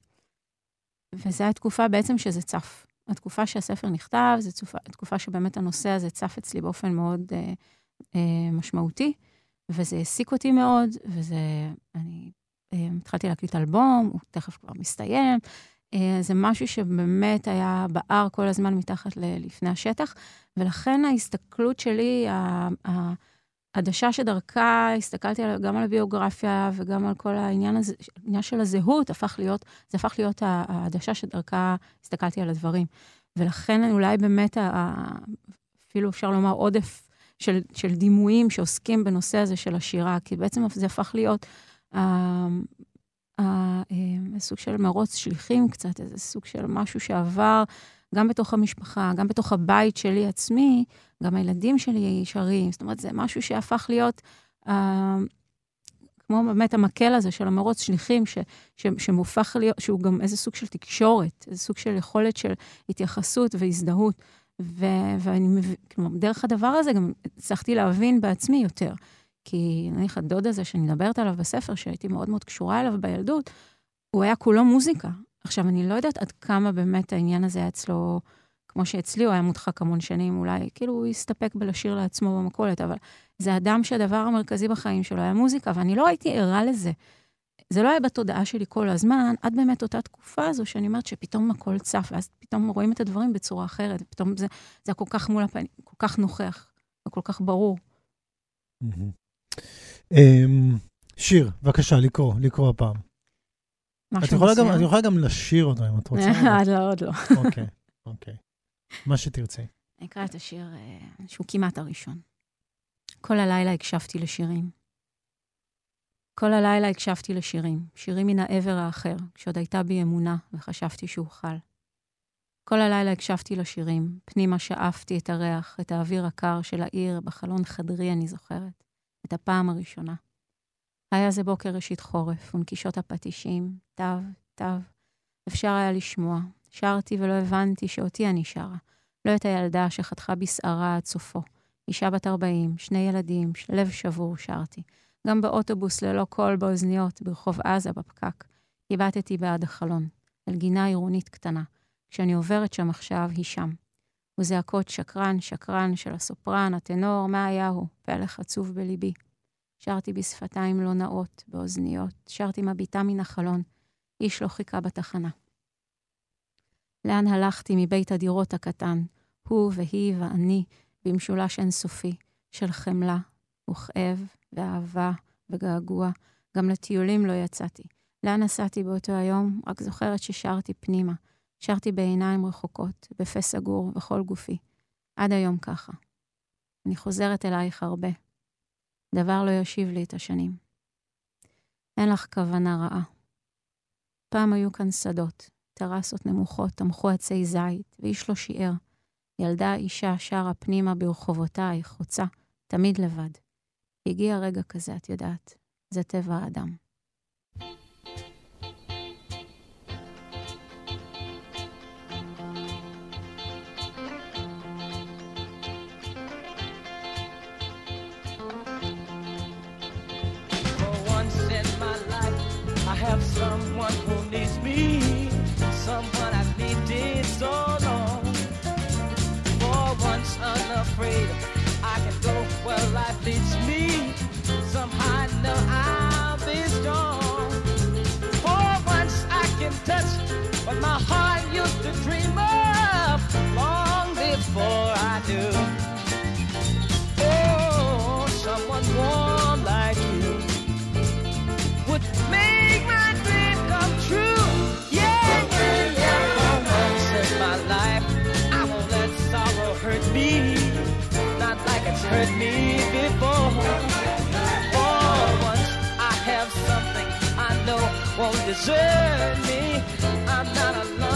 וזו התקופה בעצם שזה צף. התקופה שהספר נכתב, זו תקופה, תקופה שבאמת הנושא הזה צף אצלי באופן מאוד uh, uh, משמעותי, וזה העסיק אותי מאוד, וזה... אני התחלתי להקליט אלבום, הוא תכף כבר מסתיים, אה, זה משהו שבאמת היה בער כל הזמן מתחת לפני השטח, ולכן ההסתכלות שלי, העדשה שדרכה, הסתכלתי גם על הביוגרפיה וגם על כל העניין הזה, העניין של הזהות, הפך להיות, זה הפך להיות העדשה שדרכה הסתכלתי על הדברים. ולכן אולי באמת, אפילו אפשר לומר עודף של, של דימויים שעוסקים בנושא הזה של השירה, כי בעצם זה הפך להיות סוג של מרוץ שליחים קצת, איזה סוג של משהו שעבר גם בתוך המשפחה, גם בתוך הבית שלי עצמי, גם הילדים שלי שרים. זאת אומרת, זה משהו שהפך להיות, אה, כמו באמת המקל הזה של המרוץ שליחים, ש, ש, שמופך להיות, שהוא גם איזה סוג של תקשורת, איזה סוג של יכולת של התייחסות והזדהות. ו, ואני מבין, כלומר, דרך הדבר הזה גם הצלחתי להבין בעצמי יותר. כי נניח הדוד הזה שאני מדברת עליו בספר, שהייתי מאוד מאוד קשורה אליו בילדות, הוא היה כולו מוזיקה. עכשיו, אני לא יודעת עד כמה באמת העניין הזה היה אצלו, כמו שאצלי הוא היה מודחק המון שנים, אולי כאילו הוא הסתפק בלשיר לעצמו במכולת, אבל זה אדם שהדבר המרכזי בחיים שלו היה מוזיקה, ואני לא הייתי ערה לזה. זה לא היה בתודעה שלי כל הזמן, עד באמת אותה תקופה הזו שאני אומרת שפתאום הכל צף, ואז פתאום רואים את הדברים בצורה אחרת, ופתאום זה, זה היה כל כך מול הפנים, כל כך נוכח, וכל כך ברור. אמ, שיר, בבקשה, לקרוא, לקרוא הפעם. את יכולה, גם, את יכולה גם לשיר אותו אם את רוצה. לא, עוד לא. אוקיי, אוקיי. מה שתרצי. אני אקרא את השיר אה, שהוא כמעט הראשון. כל הלילה הקשבתי לשירים. כל הלילה הקשבתי לשירים, שירים מן העבר האחר, כשעוד הייתה בי אמונה וחשבתי שאוכל. כל הלילה הקשבתי לשירים, פנימה שאפתי את הריח, את האוויר הקר של העיר, בחלון חדרי אני זוכרת. את הפעם הראשונה. היה זה בוקר ראשית חורף, ונקישות הפטישים, תו, תו. אפשר היה לשמוע. שרתי ולא הבנתי שאותי אני שרה. לא את הילדה שחתכה בשערה עד סופו. אישה בת 40, שני ילדים, לב שבור שרתי. גם באוטובוס ללא קול באוזניות, ברחוב עזה בפקק. הבטתי בעד החלון, אל גינה עירונית קטנה. כשאני עוברת שם עכשיו, היא שם. וזעקות שקרן, שקרן של הסופרן, הטנור, מה היה הוא? פלך עצוב בליבי. שרתי בשפתיים לא נאות, באוזניות, שרתי מביטה מן החלון. איש לא חיכה בתחנה. לאן הלכתי מבית הדירות הקטן, הוא והיא ואני, במשולש אינסופי, של חמלה וכאב ואהבה וגעגוע. גם לטיולים לא יצאתי. לאן נסעתי באותו היום? רק זוכרת ששרתי פנימה. שרתי בעיניים רחוקות, בפה סגור, בכל גופי. עד היום ככה. אני חוזרת אלייך הרבה. דבר לא יושיב לי את השנים. אין לך כוונה רעה. פעם היו כאן שדות, טרסות נמוכות, תמכו עצי זית, ואיש לא שיער. ילדה אישה שרה פנימה ברחובותייך, חוצה, תמיד לבד. הגיע רגע כזה, את יודעת. זה טבע האדם. Somebody. Hurt me before. For once, I have something I know won't desert me. I'm not alone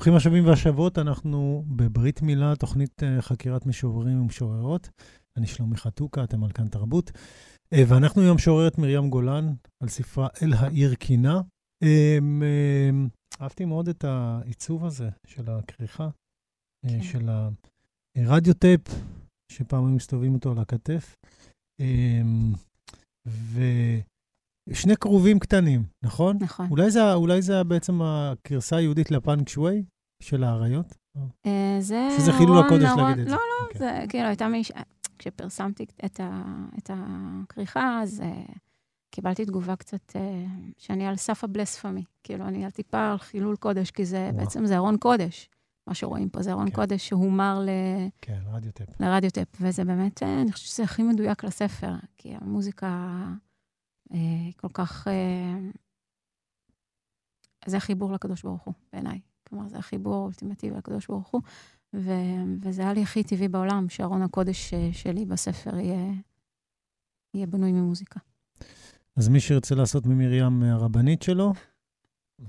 ברוכים השבים והשבות, אנחנו בברית מילה, תוכנית אה, חקירת משוררים ומשוררות. אני שלומי חתוקה, אתם על כאן תרבות. אה, ואנחנו היום משוררת מרים גולן על ספרה אל העיר קינה. אה, אה, אהבתי מאוד את העיצוב הזה של הכריכה, אה, כן. של הרדיו טייפ, שפעם היו מסתובבים אותו על הכתף. אה, ושני כרובים קטנים, נכון? נכון. אולי זה, אולי זה בעצם הגרסה היהודית לפאנק שווי של האריות? אה, זה שזה חילול הקודש להגיד את זה. לא, לא, אוקיי. זה כאילו הייתה מי... ש- כשפרסמתי את, ה, את הכריכה, אז uh, קיבלתי תגובה קצת, uh, שאני על סף הבלספמי. כאילו, אני על טיפה על חילול קודש, כי זה וואו. בעצם זה ארון קודש. מה שרואים פה זה ארון כן. קודש שהומר ל, כן, רדיו טייפ. לרדיוטפ, וזה באמת, אני חושבת שזה הכי מדויק לספר, כי המוזיקה כל כך... אה, זה החיבור לקדוש ברוך הוא, בעיניי. כלומר, זה החיבור האולטימטיבי לקדוש ברוך הוא, ו, וזה היה לי הכי טבעי בעולם, שארון הקודש אה, שלי בספר יהיה, יהיה בנוי ממוזיקה. אז מי שירצה לעשות ממרים הרבנית שלו,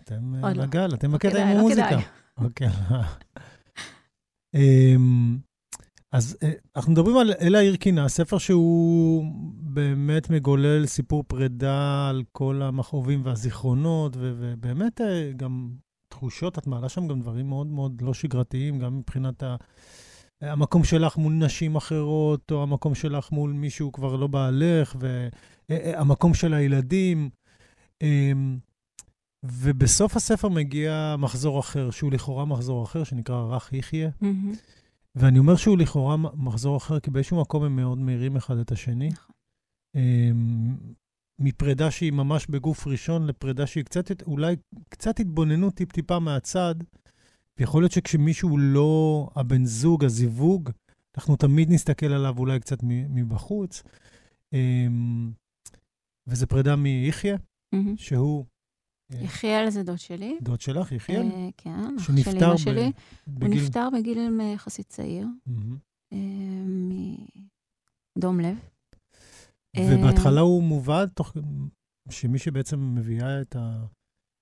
אתם אה, עוד לא. לגל, אתם לא בקטע עם לא המוזיקה. כדאי. אוקיי. אז אה, אנחנו מדברים על אלה העיר קינה, ספר שהוא באמת מגולל סיפור פרידה על כל המכאובים והזיכרונות, ו- ובאמת אה, גם תחושות, את מעלה שם גם דברים מאוד מאוד לא שגרתיים, גם מבחינת ה... המקום שלך מול נשים אחרות, או המקום שלך מול מישהו כבר לא בעלך, והמקום של הילדים. אמ, ובסוף הספר מגיע מחזור אחר, שהוא לכאורה מחזור אחר, שנקרא רך יחיה. מהמם. ואני אומר שהוא לכאורה מחזור אחר, כי באיזשהו מקום הם מאוד מאירים אחד את השני. נכון. אמ, מפרידה שהיא ממש בגוף ראשון לפרידה שהיא קצת, אולי קצת התבוננות טיפ-טיפה מהצד. ויכול להיות שכשמישהו לא הבן זוג, הזיווג, אנחנו תמיד נסתכל עליו אולי קצת מבחוץ. אמ, וזה פרידה מיחיא, מהמם. שהוא יחיאל זה דוד שלי. דוד שלך, יחיאל, אה, כן, אח של אמא שלי. הוא. נפטר בגיל אה, יחסית צעיר. אה, מדום לב. אה, ובהתחלה הוא מובא תוך... שמי שבעצם מביאה את, ה...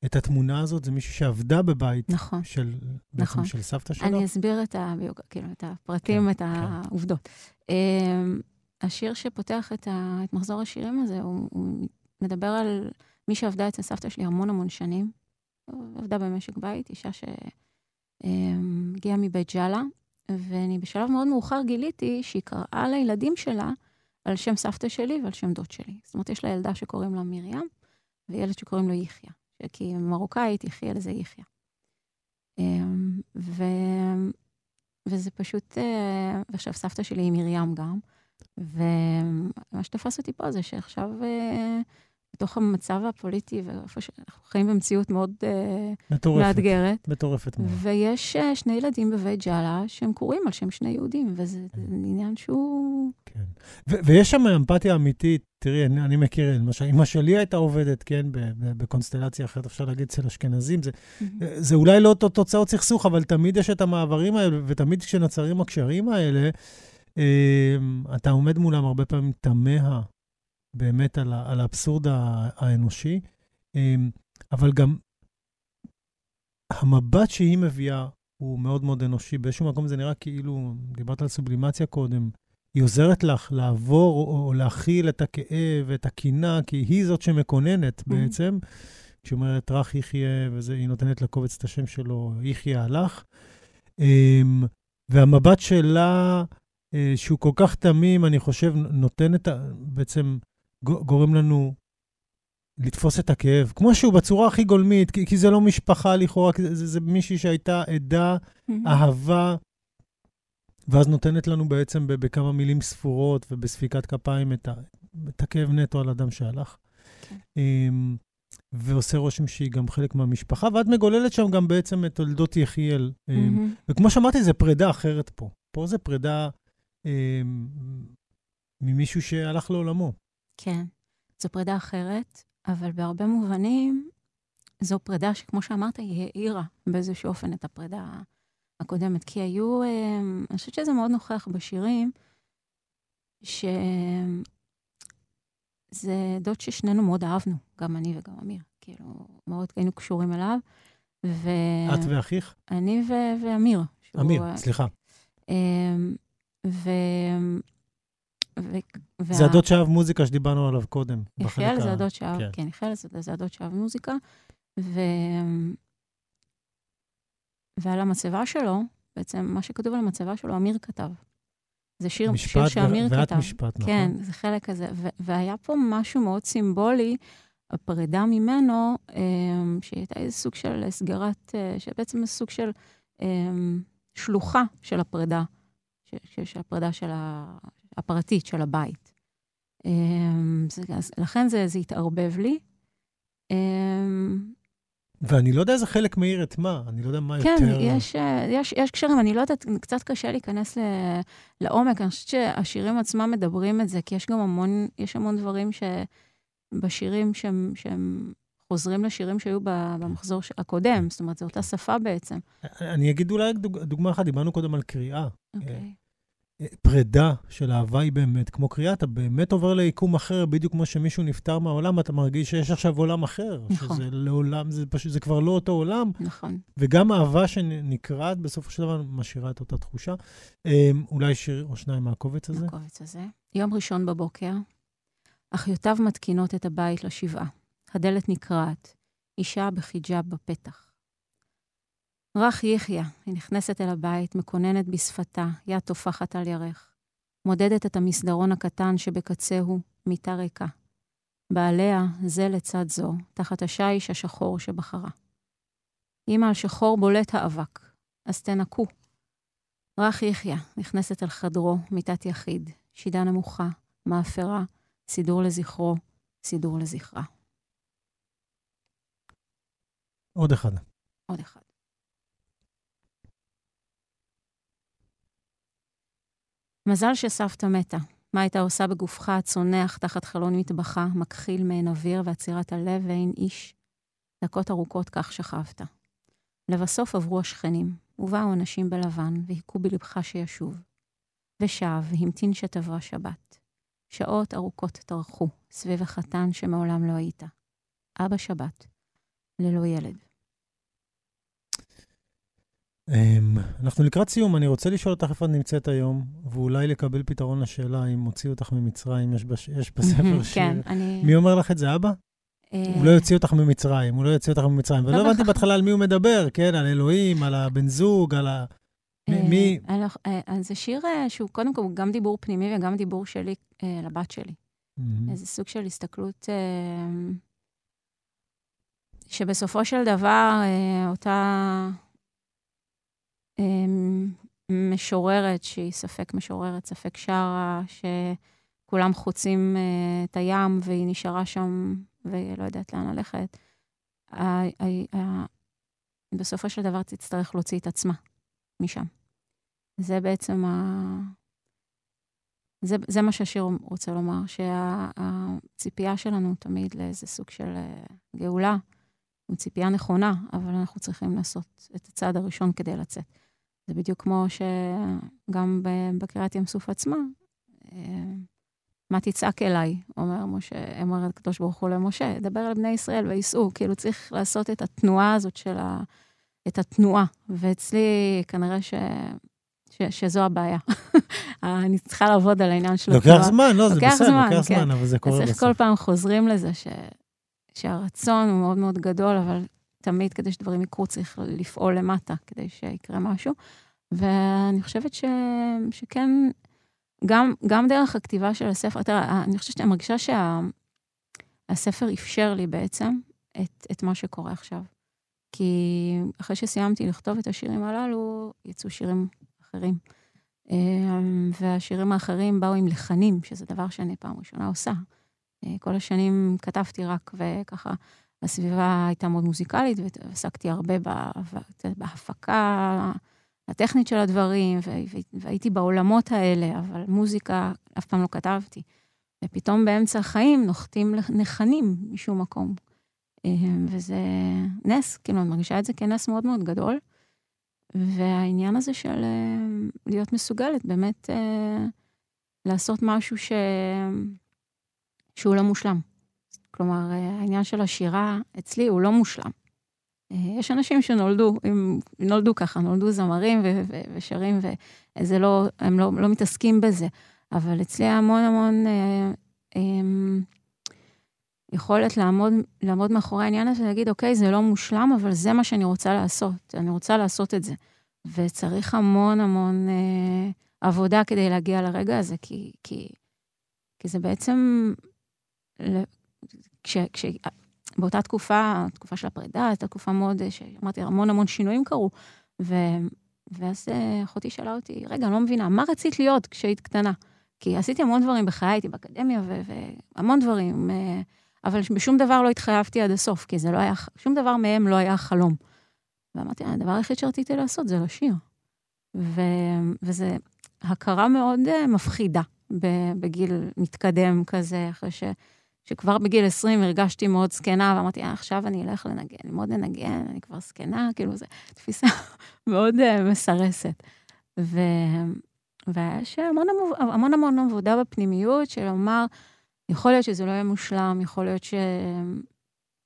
את התמונה הזאת זה מישהי שעבדה בבית נכון. של, בעצם נכון. של סבתא שלו. אני אסביר את, הביוג... כאילו, את הפרטים, כן, את העובדות. אמ, השיר שפותח את, ה... את מחזור השירים הזה, הוא, הוא מדבר על מי שעבדה אצל סבתא שלי המון המון שנים. עבדה במשק בית, אישה שהגיעה מבית ג'אלה, ואני בשלב מאוד מאוחר גיליתי שהיא קראה לילדים שלה על שם סבתא שלי ועל שם דוד שלי. זאת אומרת, יש לה ילדה שקוראים לה מרים, וילד שקוראים לו יחיא. כי מרוקאית, יחיא לזה יחיא. אמ, ו... וזה פשוט, אה, ועכשיו סבתא שלי היא מרים גם, ומה שתפס אותי פה זה שעכשיו, אה, בתוך המצב הפוליטי, ואיפה שאנחנו חיים במציאות מאוד אה, מטורפת. מאתגרת, מטורפת מאוד. ויש אה, שני ילדים בבית ג'אלה שהם קוראים על שם שני יהודים, וזה עניין שהוא... כן. ו- ויש שם אמפתיה אמיתית, תראי, אני, אני מכיר, למשל, אמא שלי הייתה עובדת, כן, בקונסטלציה אחרת, אפשר להגיד, אצל אשכנזים. זה, זה אולי לא תוצאות סכסוך, אבל תמיד יש את המעברים האלה, ותמיד כשנוצרים הקשרים האלה, אה, אתה עומד מולם הרבה פעמים תמה באמת על, ה- על האבסורד האנושי, אה, אבל גם המבט שהיא מביאה הוא מאוד מאוד אנושי. באיזשהו מקום זה נראה כאילו, דיברת על סובלימציה קודם, היא עוזרת לך לעבור או, או להכיל את הכאב ואת הקינה, כי היא זאת שמקוננת Mhm. בעצם. כשהיא אומרת רך יחיה, והיא נותנת לקובץ את השם שלו, יחיה הלך. אמ, והמבט שלה, אה, שהוא כל כך תמים, אני חושב, נותן את ה... בעצם גורם לנו לתפוס את הכאב, כמו שהוא בצורה הכי גולמית, כי, כי זה לא משפחה לכאורה, זה, זה, זה מישהי שהייתה עדה, אהבה, ואז נותנת לנו בעצם בכמה מילים ספורות ובספיקת כפיים את, ה, את הכאב נטו על אדם שהלך. כן. אמ, ועושה רושם שהיא גם חלק מהמשפחה, ואת מגוללת שם גם בעצם את תולדות יחיאל. מהמם. וכמו שאמרתי, זו פרידה אחרת פה. פה זו פרידה אמ, ממישהו שהלך לעולמו. כן, זו פרידה אחרת, אבל בהרבה מובנים זו פרידה שכמו שאמרת, היא העירה באיזשהו אופן את הפרידה הקודמת. כי היו, אה, אני חושבת שזה מאוד נוכח בשירים, שזה דוד ששנינו מאוד אהבנו, גם אני וגם אמיר. כאילו, מאוד היינו קשורים אליו. ו... את ואחיך? אני ו- ואמיר. אמיר, אה, סליחה. אמ, ו... ו... זה וה- הדוד שאהב מוזיקה שדיברנו עליו קודם. יחיאל זה הדוד שאהב, כן. כן, יחיאל זה זה הדוד שאהב מוזיקה, ו... ועל המצבה שלו, בעצם מה שכתוב על המצבה שלו, אמיר כתב. זה שיר, משפט שיר ו- שאמיר ואת כתב. משפט, נכון? כן, זה חלק כזה. ו- והיה פה משהו מאוד סימבולי, הפרידה ממנו, אמ, שהיא הייתה איזה סוג של סגירת, אה, שבעצם סוג של אמ, שלוחה של הפרידה, ש- ש- של הפרידה של ה- הפרטית, של הבית. אמ, זה, אז לכן זה, זה התערבב לי. אמ, ואני לא יודע איזה חלק מאיר את מה, אני לא יודע מה כן, יותר... יש, אה, יש, יש קשרים, אני לא יודעת, קצת קשה להיכנס ל, לעומק, אני חושבת שהשירים עצמם מדברים את זה, כי יש גם המון, יש המון דברים שבשירים שהם, שהם חוזרים לשירים שהיו במחזור ש- הקודם, זאת אומרת, זו אותה שפה בעצם. אני אגיד אולי דוג- דוגמה אחת, דיברנו קודם על קריאה. אוקיי. פרידה של אהבה היא באמת כמו קריאה, אתה באמת עובר ליקום אחר, בדיוק כמו שמישהו נפטר מהעולם, אתה מרגיש שיש עכשיו עולם אחר. נכון. שזה לעולם, זה פשוט, זה כבר לא אותו עולם, נכון. וגם אהבה שנקרעת בסופו של דבר משאירה את אותה תחושה. אה, אולי שיר או שניים מהקובץ הזה? הקובץ הזה. יום ראשון בבוקר, אחיותיו מתקינות את הבית לשבעה. הדלת נקרעת, אישה בחיג'אב בפתח. רך יחיא, היא נכנסת אל הבית, מקוננת בשפתה, יד טופחת על ירך. מודדת את המסדרון הקטן שבקצהו מיטה ריקה. בעליה, זה לצד זו, תחת השיש השחור שבחרה. אמא על שחור בולט האבק, אז תנקו. רך יחיא נכנסת אל חדרו, מיטת יחיד, שידה נמוכה, מאפרה, סידור לזכרו, סידור לזכרה. עוד אחד. עוד אחד. מזל שסבתא מתה. מה הייתה עושה בגופך הצונח תחת חלון מטבחה, מכחיל מעין אוויר ועצירת הלב ואין איש? דקות ארוכות כך שכבת. לבסוף עברו השכנים, ובאו אנשים בלבן, והיכו בלבך שישוב. ושב, והמתין שתבוא השבת. שעות ארוכות טרחו, סביב החתן שמעולם לא היית. אבא שבת, ללא ילד. אמ, אנחנו לקראת סיום, אני רוצה לשאול אותך איפה את נמצאת היום, ואולי לקבל פתרון לשאלה אם הוציאו אותך ממצרים, יש, בש... יש בספר שיר. כן, אני... מי אומר לך את זה, אבא? אה, הוא לא יוציא אותך ממצרים, הוא לא יוציא אותך ממצרים. ולא לא הבנתי בהכרח. בהתחלה על מי הוא מדבר, כן? על אלוהים, על הבן זוג, על ה... מי- אה, לא- אה, אז זה שיר שהוא קודם כל גם דיבור פנימי וגם דיבור שלי לבת שלי. איזה סוג של הסתכלות שבסופו של דבר אותה משוררת, שהיא ספק משוררת, ספק שרה, שכולם חוצים אה, את הים והיא נשארה שם והיא לא יודעת לאן ללכת, בסופו של דבר תצטרך להוציא את עצמה משם. זה בעצם ה... זה, זה מה שהשיר רוצה לומר, שהציפייה שלנו תמיד לאיזה סוג של אה, גאולה, היא ציפייה נכונה, אבל אנחנו צריכים לעשות את הצעד הראשון כדי לצאת. זה בדיוק כמו שגם בקריאת ים סוף עצמה, אה, מה תצעק אליי, אומר משה, אומר הקדוש ברוך הוא למשה, דבר אל בני ישראל וייסעו, כאילו צריך לעשות את התנועה הזאת של ה... את התנועה, ואצלי כנראה ש... ש... שזו הבעיה. אני צריכה לעבוד על העניין של לוקח זמן, לא, זה בסדר, זמן, לוקח כן. זמן, אבל זה קורה בסוף. כל פעם חוזרים לזה ש... שהרצון הוא מאוד מאוד גדול, אבל תמיד כדי שדברים יקרו צריך לפעול למטה כדי שיקרה משהו. ואני חושבת ש... שכן, גם, גם דרך הכתיבה של הספר, תראה, אני חושבת שאני מרגישה שהספר אפשר לי בעצם את, את מה שקורה עכשיו. כי אחרי שסיימתי לכתוב את השירים הללו, יצאו שירים אחרים. אה, והשירים האחרים באו עם לחנים, שזה דבר שאני פעם ראשונה עושה. אה, כל השנים כתבתי רק, וככה, הסביבה הייתה מאוד מוזיקלית, ועסקתי הרבה בה- בהפקה הטכנית של הדברים, והייתי בעולמות האלה, אבל מוזיקה אף פעם לא כתבתי. ופתאום באמצע החיים נוחתים לחנים משום מקום. אה, וזה נס, כאילו, אני מרגישה את זה כנס מאוד מאוד גדול. והעניין הזה של אה, להיות מסוגלת באמת אה, לעשות משהו ש... שהוא לא מושלם. כלומר, אה, העניין של השירה אצלי הוא לא מושלם. אה, יש אנשים שנולדו, הם נולדו ככה, נולדו זמרים ו- ו- ושרים, וזה לא, הם לא, לא מתעסקים בזה. אבל אצלי המון המון אה, אה, יכולת לעמוד, לעמוד מאחורי העניין הזה ולהגיד, אוקיי, זה לא מושלם, אבל זה מה שאני רוצה לעשות. אני רוצה לעשות את זה. וצריך המון המון אה, עבודה כדי להגיע לרגע הזה, כי, כי, כי זה בעצם, כש, כש, באותה תקופה, התקופה של הפרידה, הייתה תקופה מאוד, אה, שאמרתי, המון המון שינויים קרו. ו, ואז אה, אחותי שאלה אותי, רגע, אני לא מבינה, מה רצית להיות כשהיית קטנה? כי עשיתי המון דברים בחיי, הייתי באקדמיה והמון דברים, אה, אבל בשום דבר לא התחייבתי עד הסוף, כי זה לא היה, שום דבר מהם לא היה חלום. ואמרתי, הדבר היחיד שרציתי לעשות זה לשיר. ו, וזה הכרה מאוד מפחידה בגיל מתקדם כזה, אחרי ש, שכבר בגיל 20 הרגשתי מאוד זקנה, ואמרתי, אה, עכשיו אני אלך לנגן, ללמוד לנגן, אני כבר זקנה, כאילו, זו תפיסה מאוד uh, מסרסת. ו, ויש המון המון, המון המון עבודה בפנימיות של לומר, יכול להיות שזה לא יהיה מושלם, יכול להיות ש...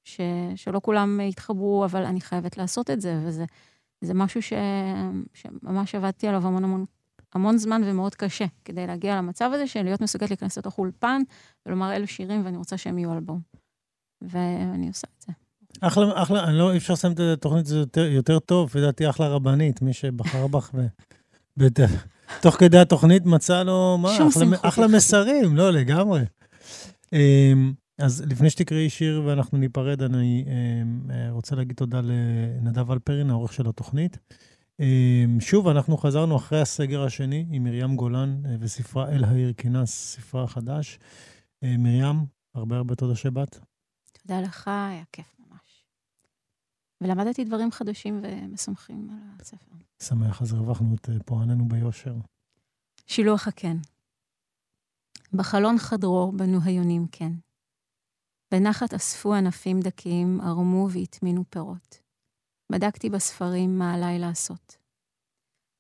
ש... שלא כולם יתחברו, אבל אני חייבת לעשות את זה, וזה זה משהו ש... שממש עבדתי עליו המון המון, המון זמן ומאוד קשה, כדי להגיע למצב הזה של להיות מסוגלת להיכנס לתוך אולפן ולומר אלו שירים ואני רוצה שהם יהיו אלבום. ואני עושה את זה. אחלה, אחלה, אני לא, אי אפשר לסיים את התוכנית הזאת יותר, יותר טוב, לדעתי אחלה רבנית, מי שבחר בך, ו... תוך כדי התוכנית מצא לו, מה, שום אחלה, אחלה. מסרים, לא, לגמרי. אמ, אז לפני שתקראי שיר ואנחנו ניפרד, אני אמ, אה, רוצה להגיד תודה לנדב אלפרין, העורך של התוכנית. אמ, שוב, אנחנו חזרנו אחרי הסגר השני עם מרים גולן אה, וספרה אל העיר כינס, ספרה חדש. אה, מרים, הרבה הרבה תודה שבאת. תודה לך, היה כיף ממש. ולמדתי דברים חדשים ומשמחים על הספר. שמח, אז הרווחנו את אה, פועלנו ביושר. שילוח הקן. בחלון חדרו בנו היונים קן. בנחת אספו ענפים דקים, ערמו והטמינו פירות. בדקתי בספרים מה עליי לעשות.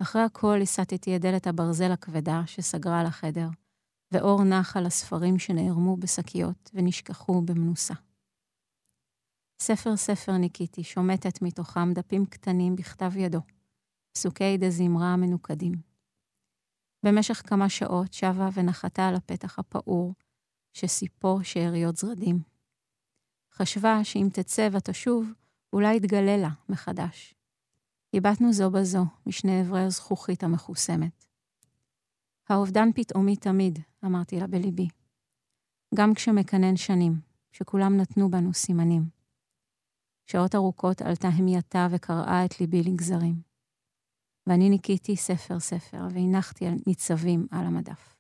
אחרי הכל הסטתי את דלת הברזל הכבדה שסגרה על החדר, ואור נח על הספרים שנערמו בשקיות ונשכחו במנוסה. ספר ספר ניקיתי, שומטת מתוכם דפים קטנים בכתב ידו, פסוקי דזמרה מנוקדים. במשך כמה שעות שבה ונחתה על הפתח הפעור, שסיפור שאריות זרדים. חשבה שאם תצא ותשוב, אולי יתגלה לה מחדש. הבטנו זו בזו משני אברי הזכוכית המחוסמת. האובדן פתאומי תמיד, אמרתי לה בליבי. גם כשמקנן שנים, שכולם נתנו בנו סימנים. שעות ארוכות עלתה המייתה וקרעה את ליבי לגזרים. ואני ניקיתי ספר-ספר והנחתי ניצבים על המדף.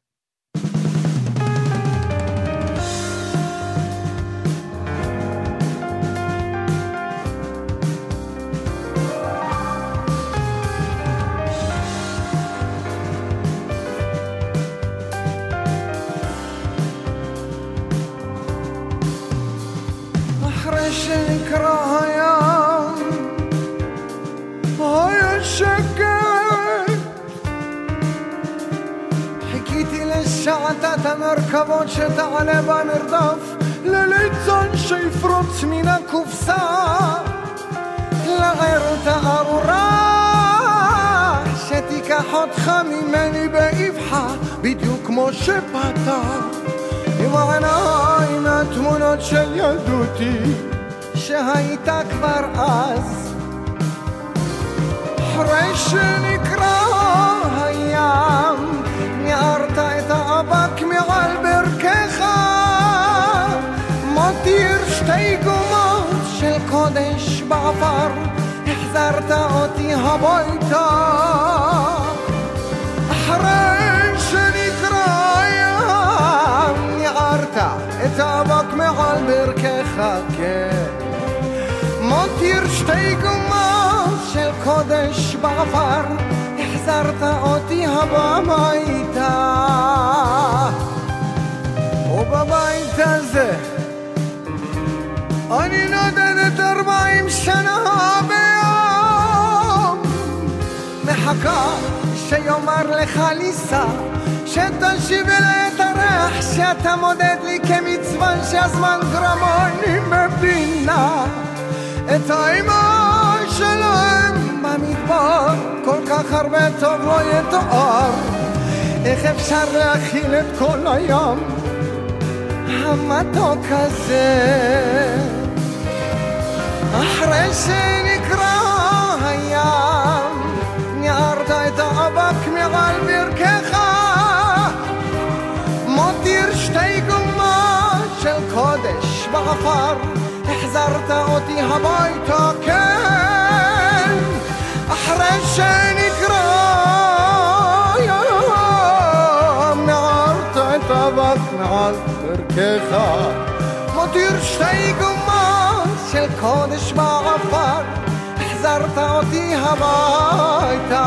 המרכבות שתעלה במרדף, לליצן שיפרוץ מן הקופסה, לערת הארורה שתיקח אותך ממני באבחה, בדיוק כמו שפתח. עם העיניים התמונות של ילדותי שהייתה כבר אז אחרי שנקרא הים ניערת את האבק מעל ברכך שתי גומות של קודש בעבר החזרת אותי הביתה. אחרי שנקרא ים ניערת את האבק מעל ברכך כן. מותיר שתי גומות של קודש בעבר החזרת אותי הביתה. ובבית הזה אני נודדת ארבעים שנה ביום. מחכה שיאמר לך ליסה שתשיב אליי את הריח שאתה מודד לי כמצווה שהזמן גרמוני מבינה. את האימה שלהם במדבר כל כך הרבה טוב לא יתואר. איך אפשר להכיל את כל הים המתוק הזה אחרי שנקרא הים ניערת את האבק מעל ברכך. מותיר שתי גומות של קודש בעפר החזרת אותי הביתה כן. אחרי שנקרא ים ניערת את האבק מעל ברכך. מותיר שתי גומות קודש בעפר החזרת אותי הביתה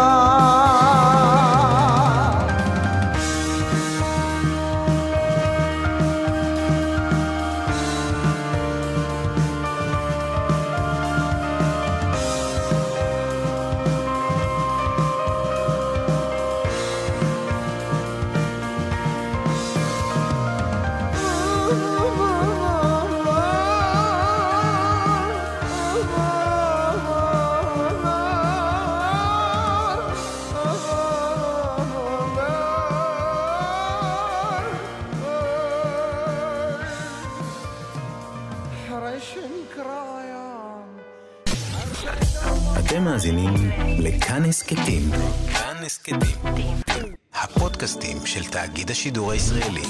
הסכתים. כאן הסכתים. הפודקאסטים של תאגיד השידור הישראלי.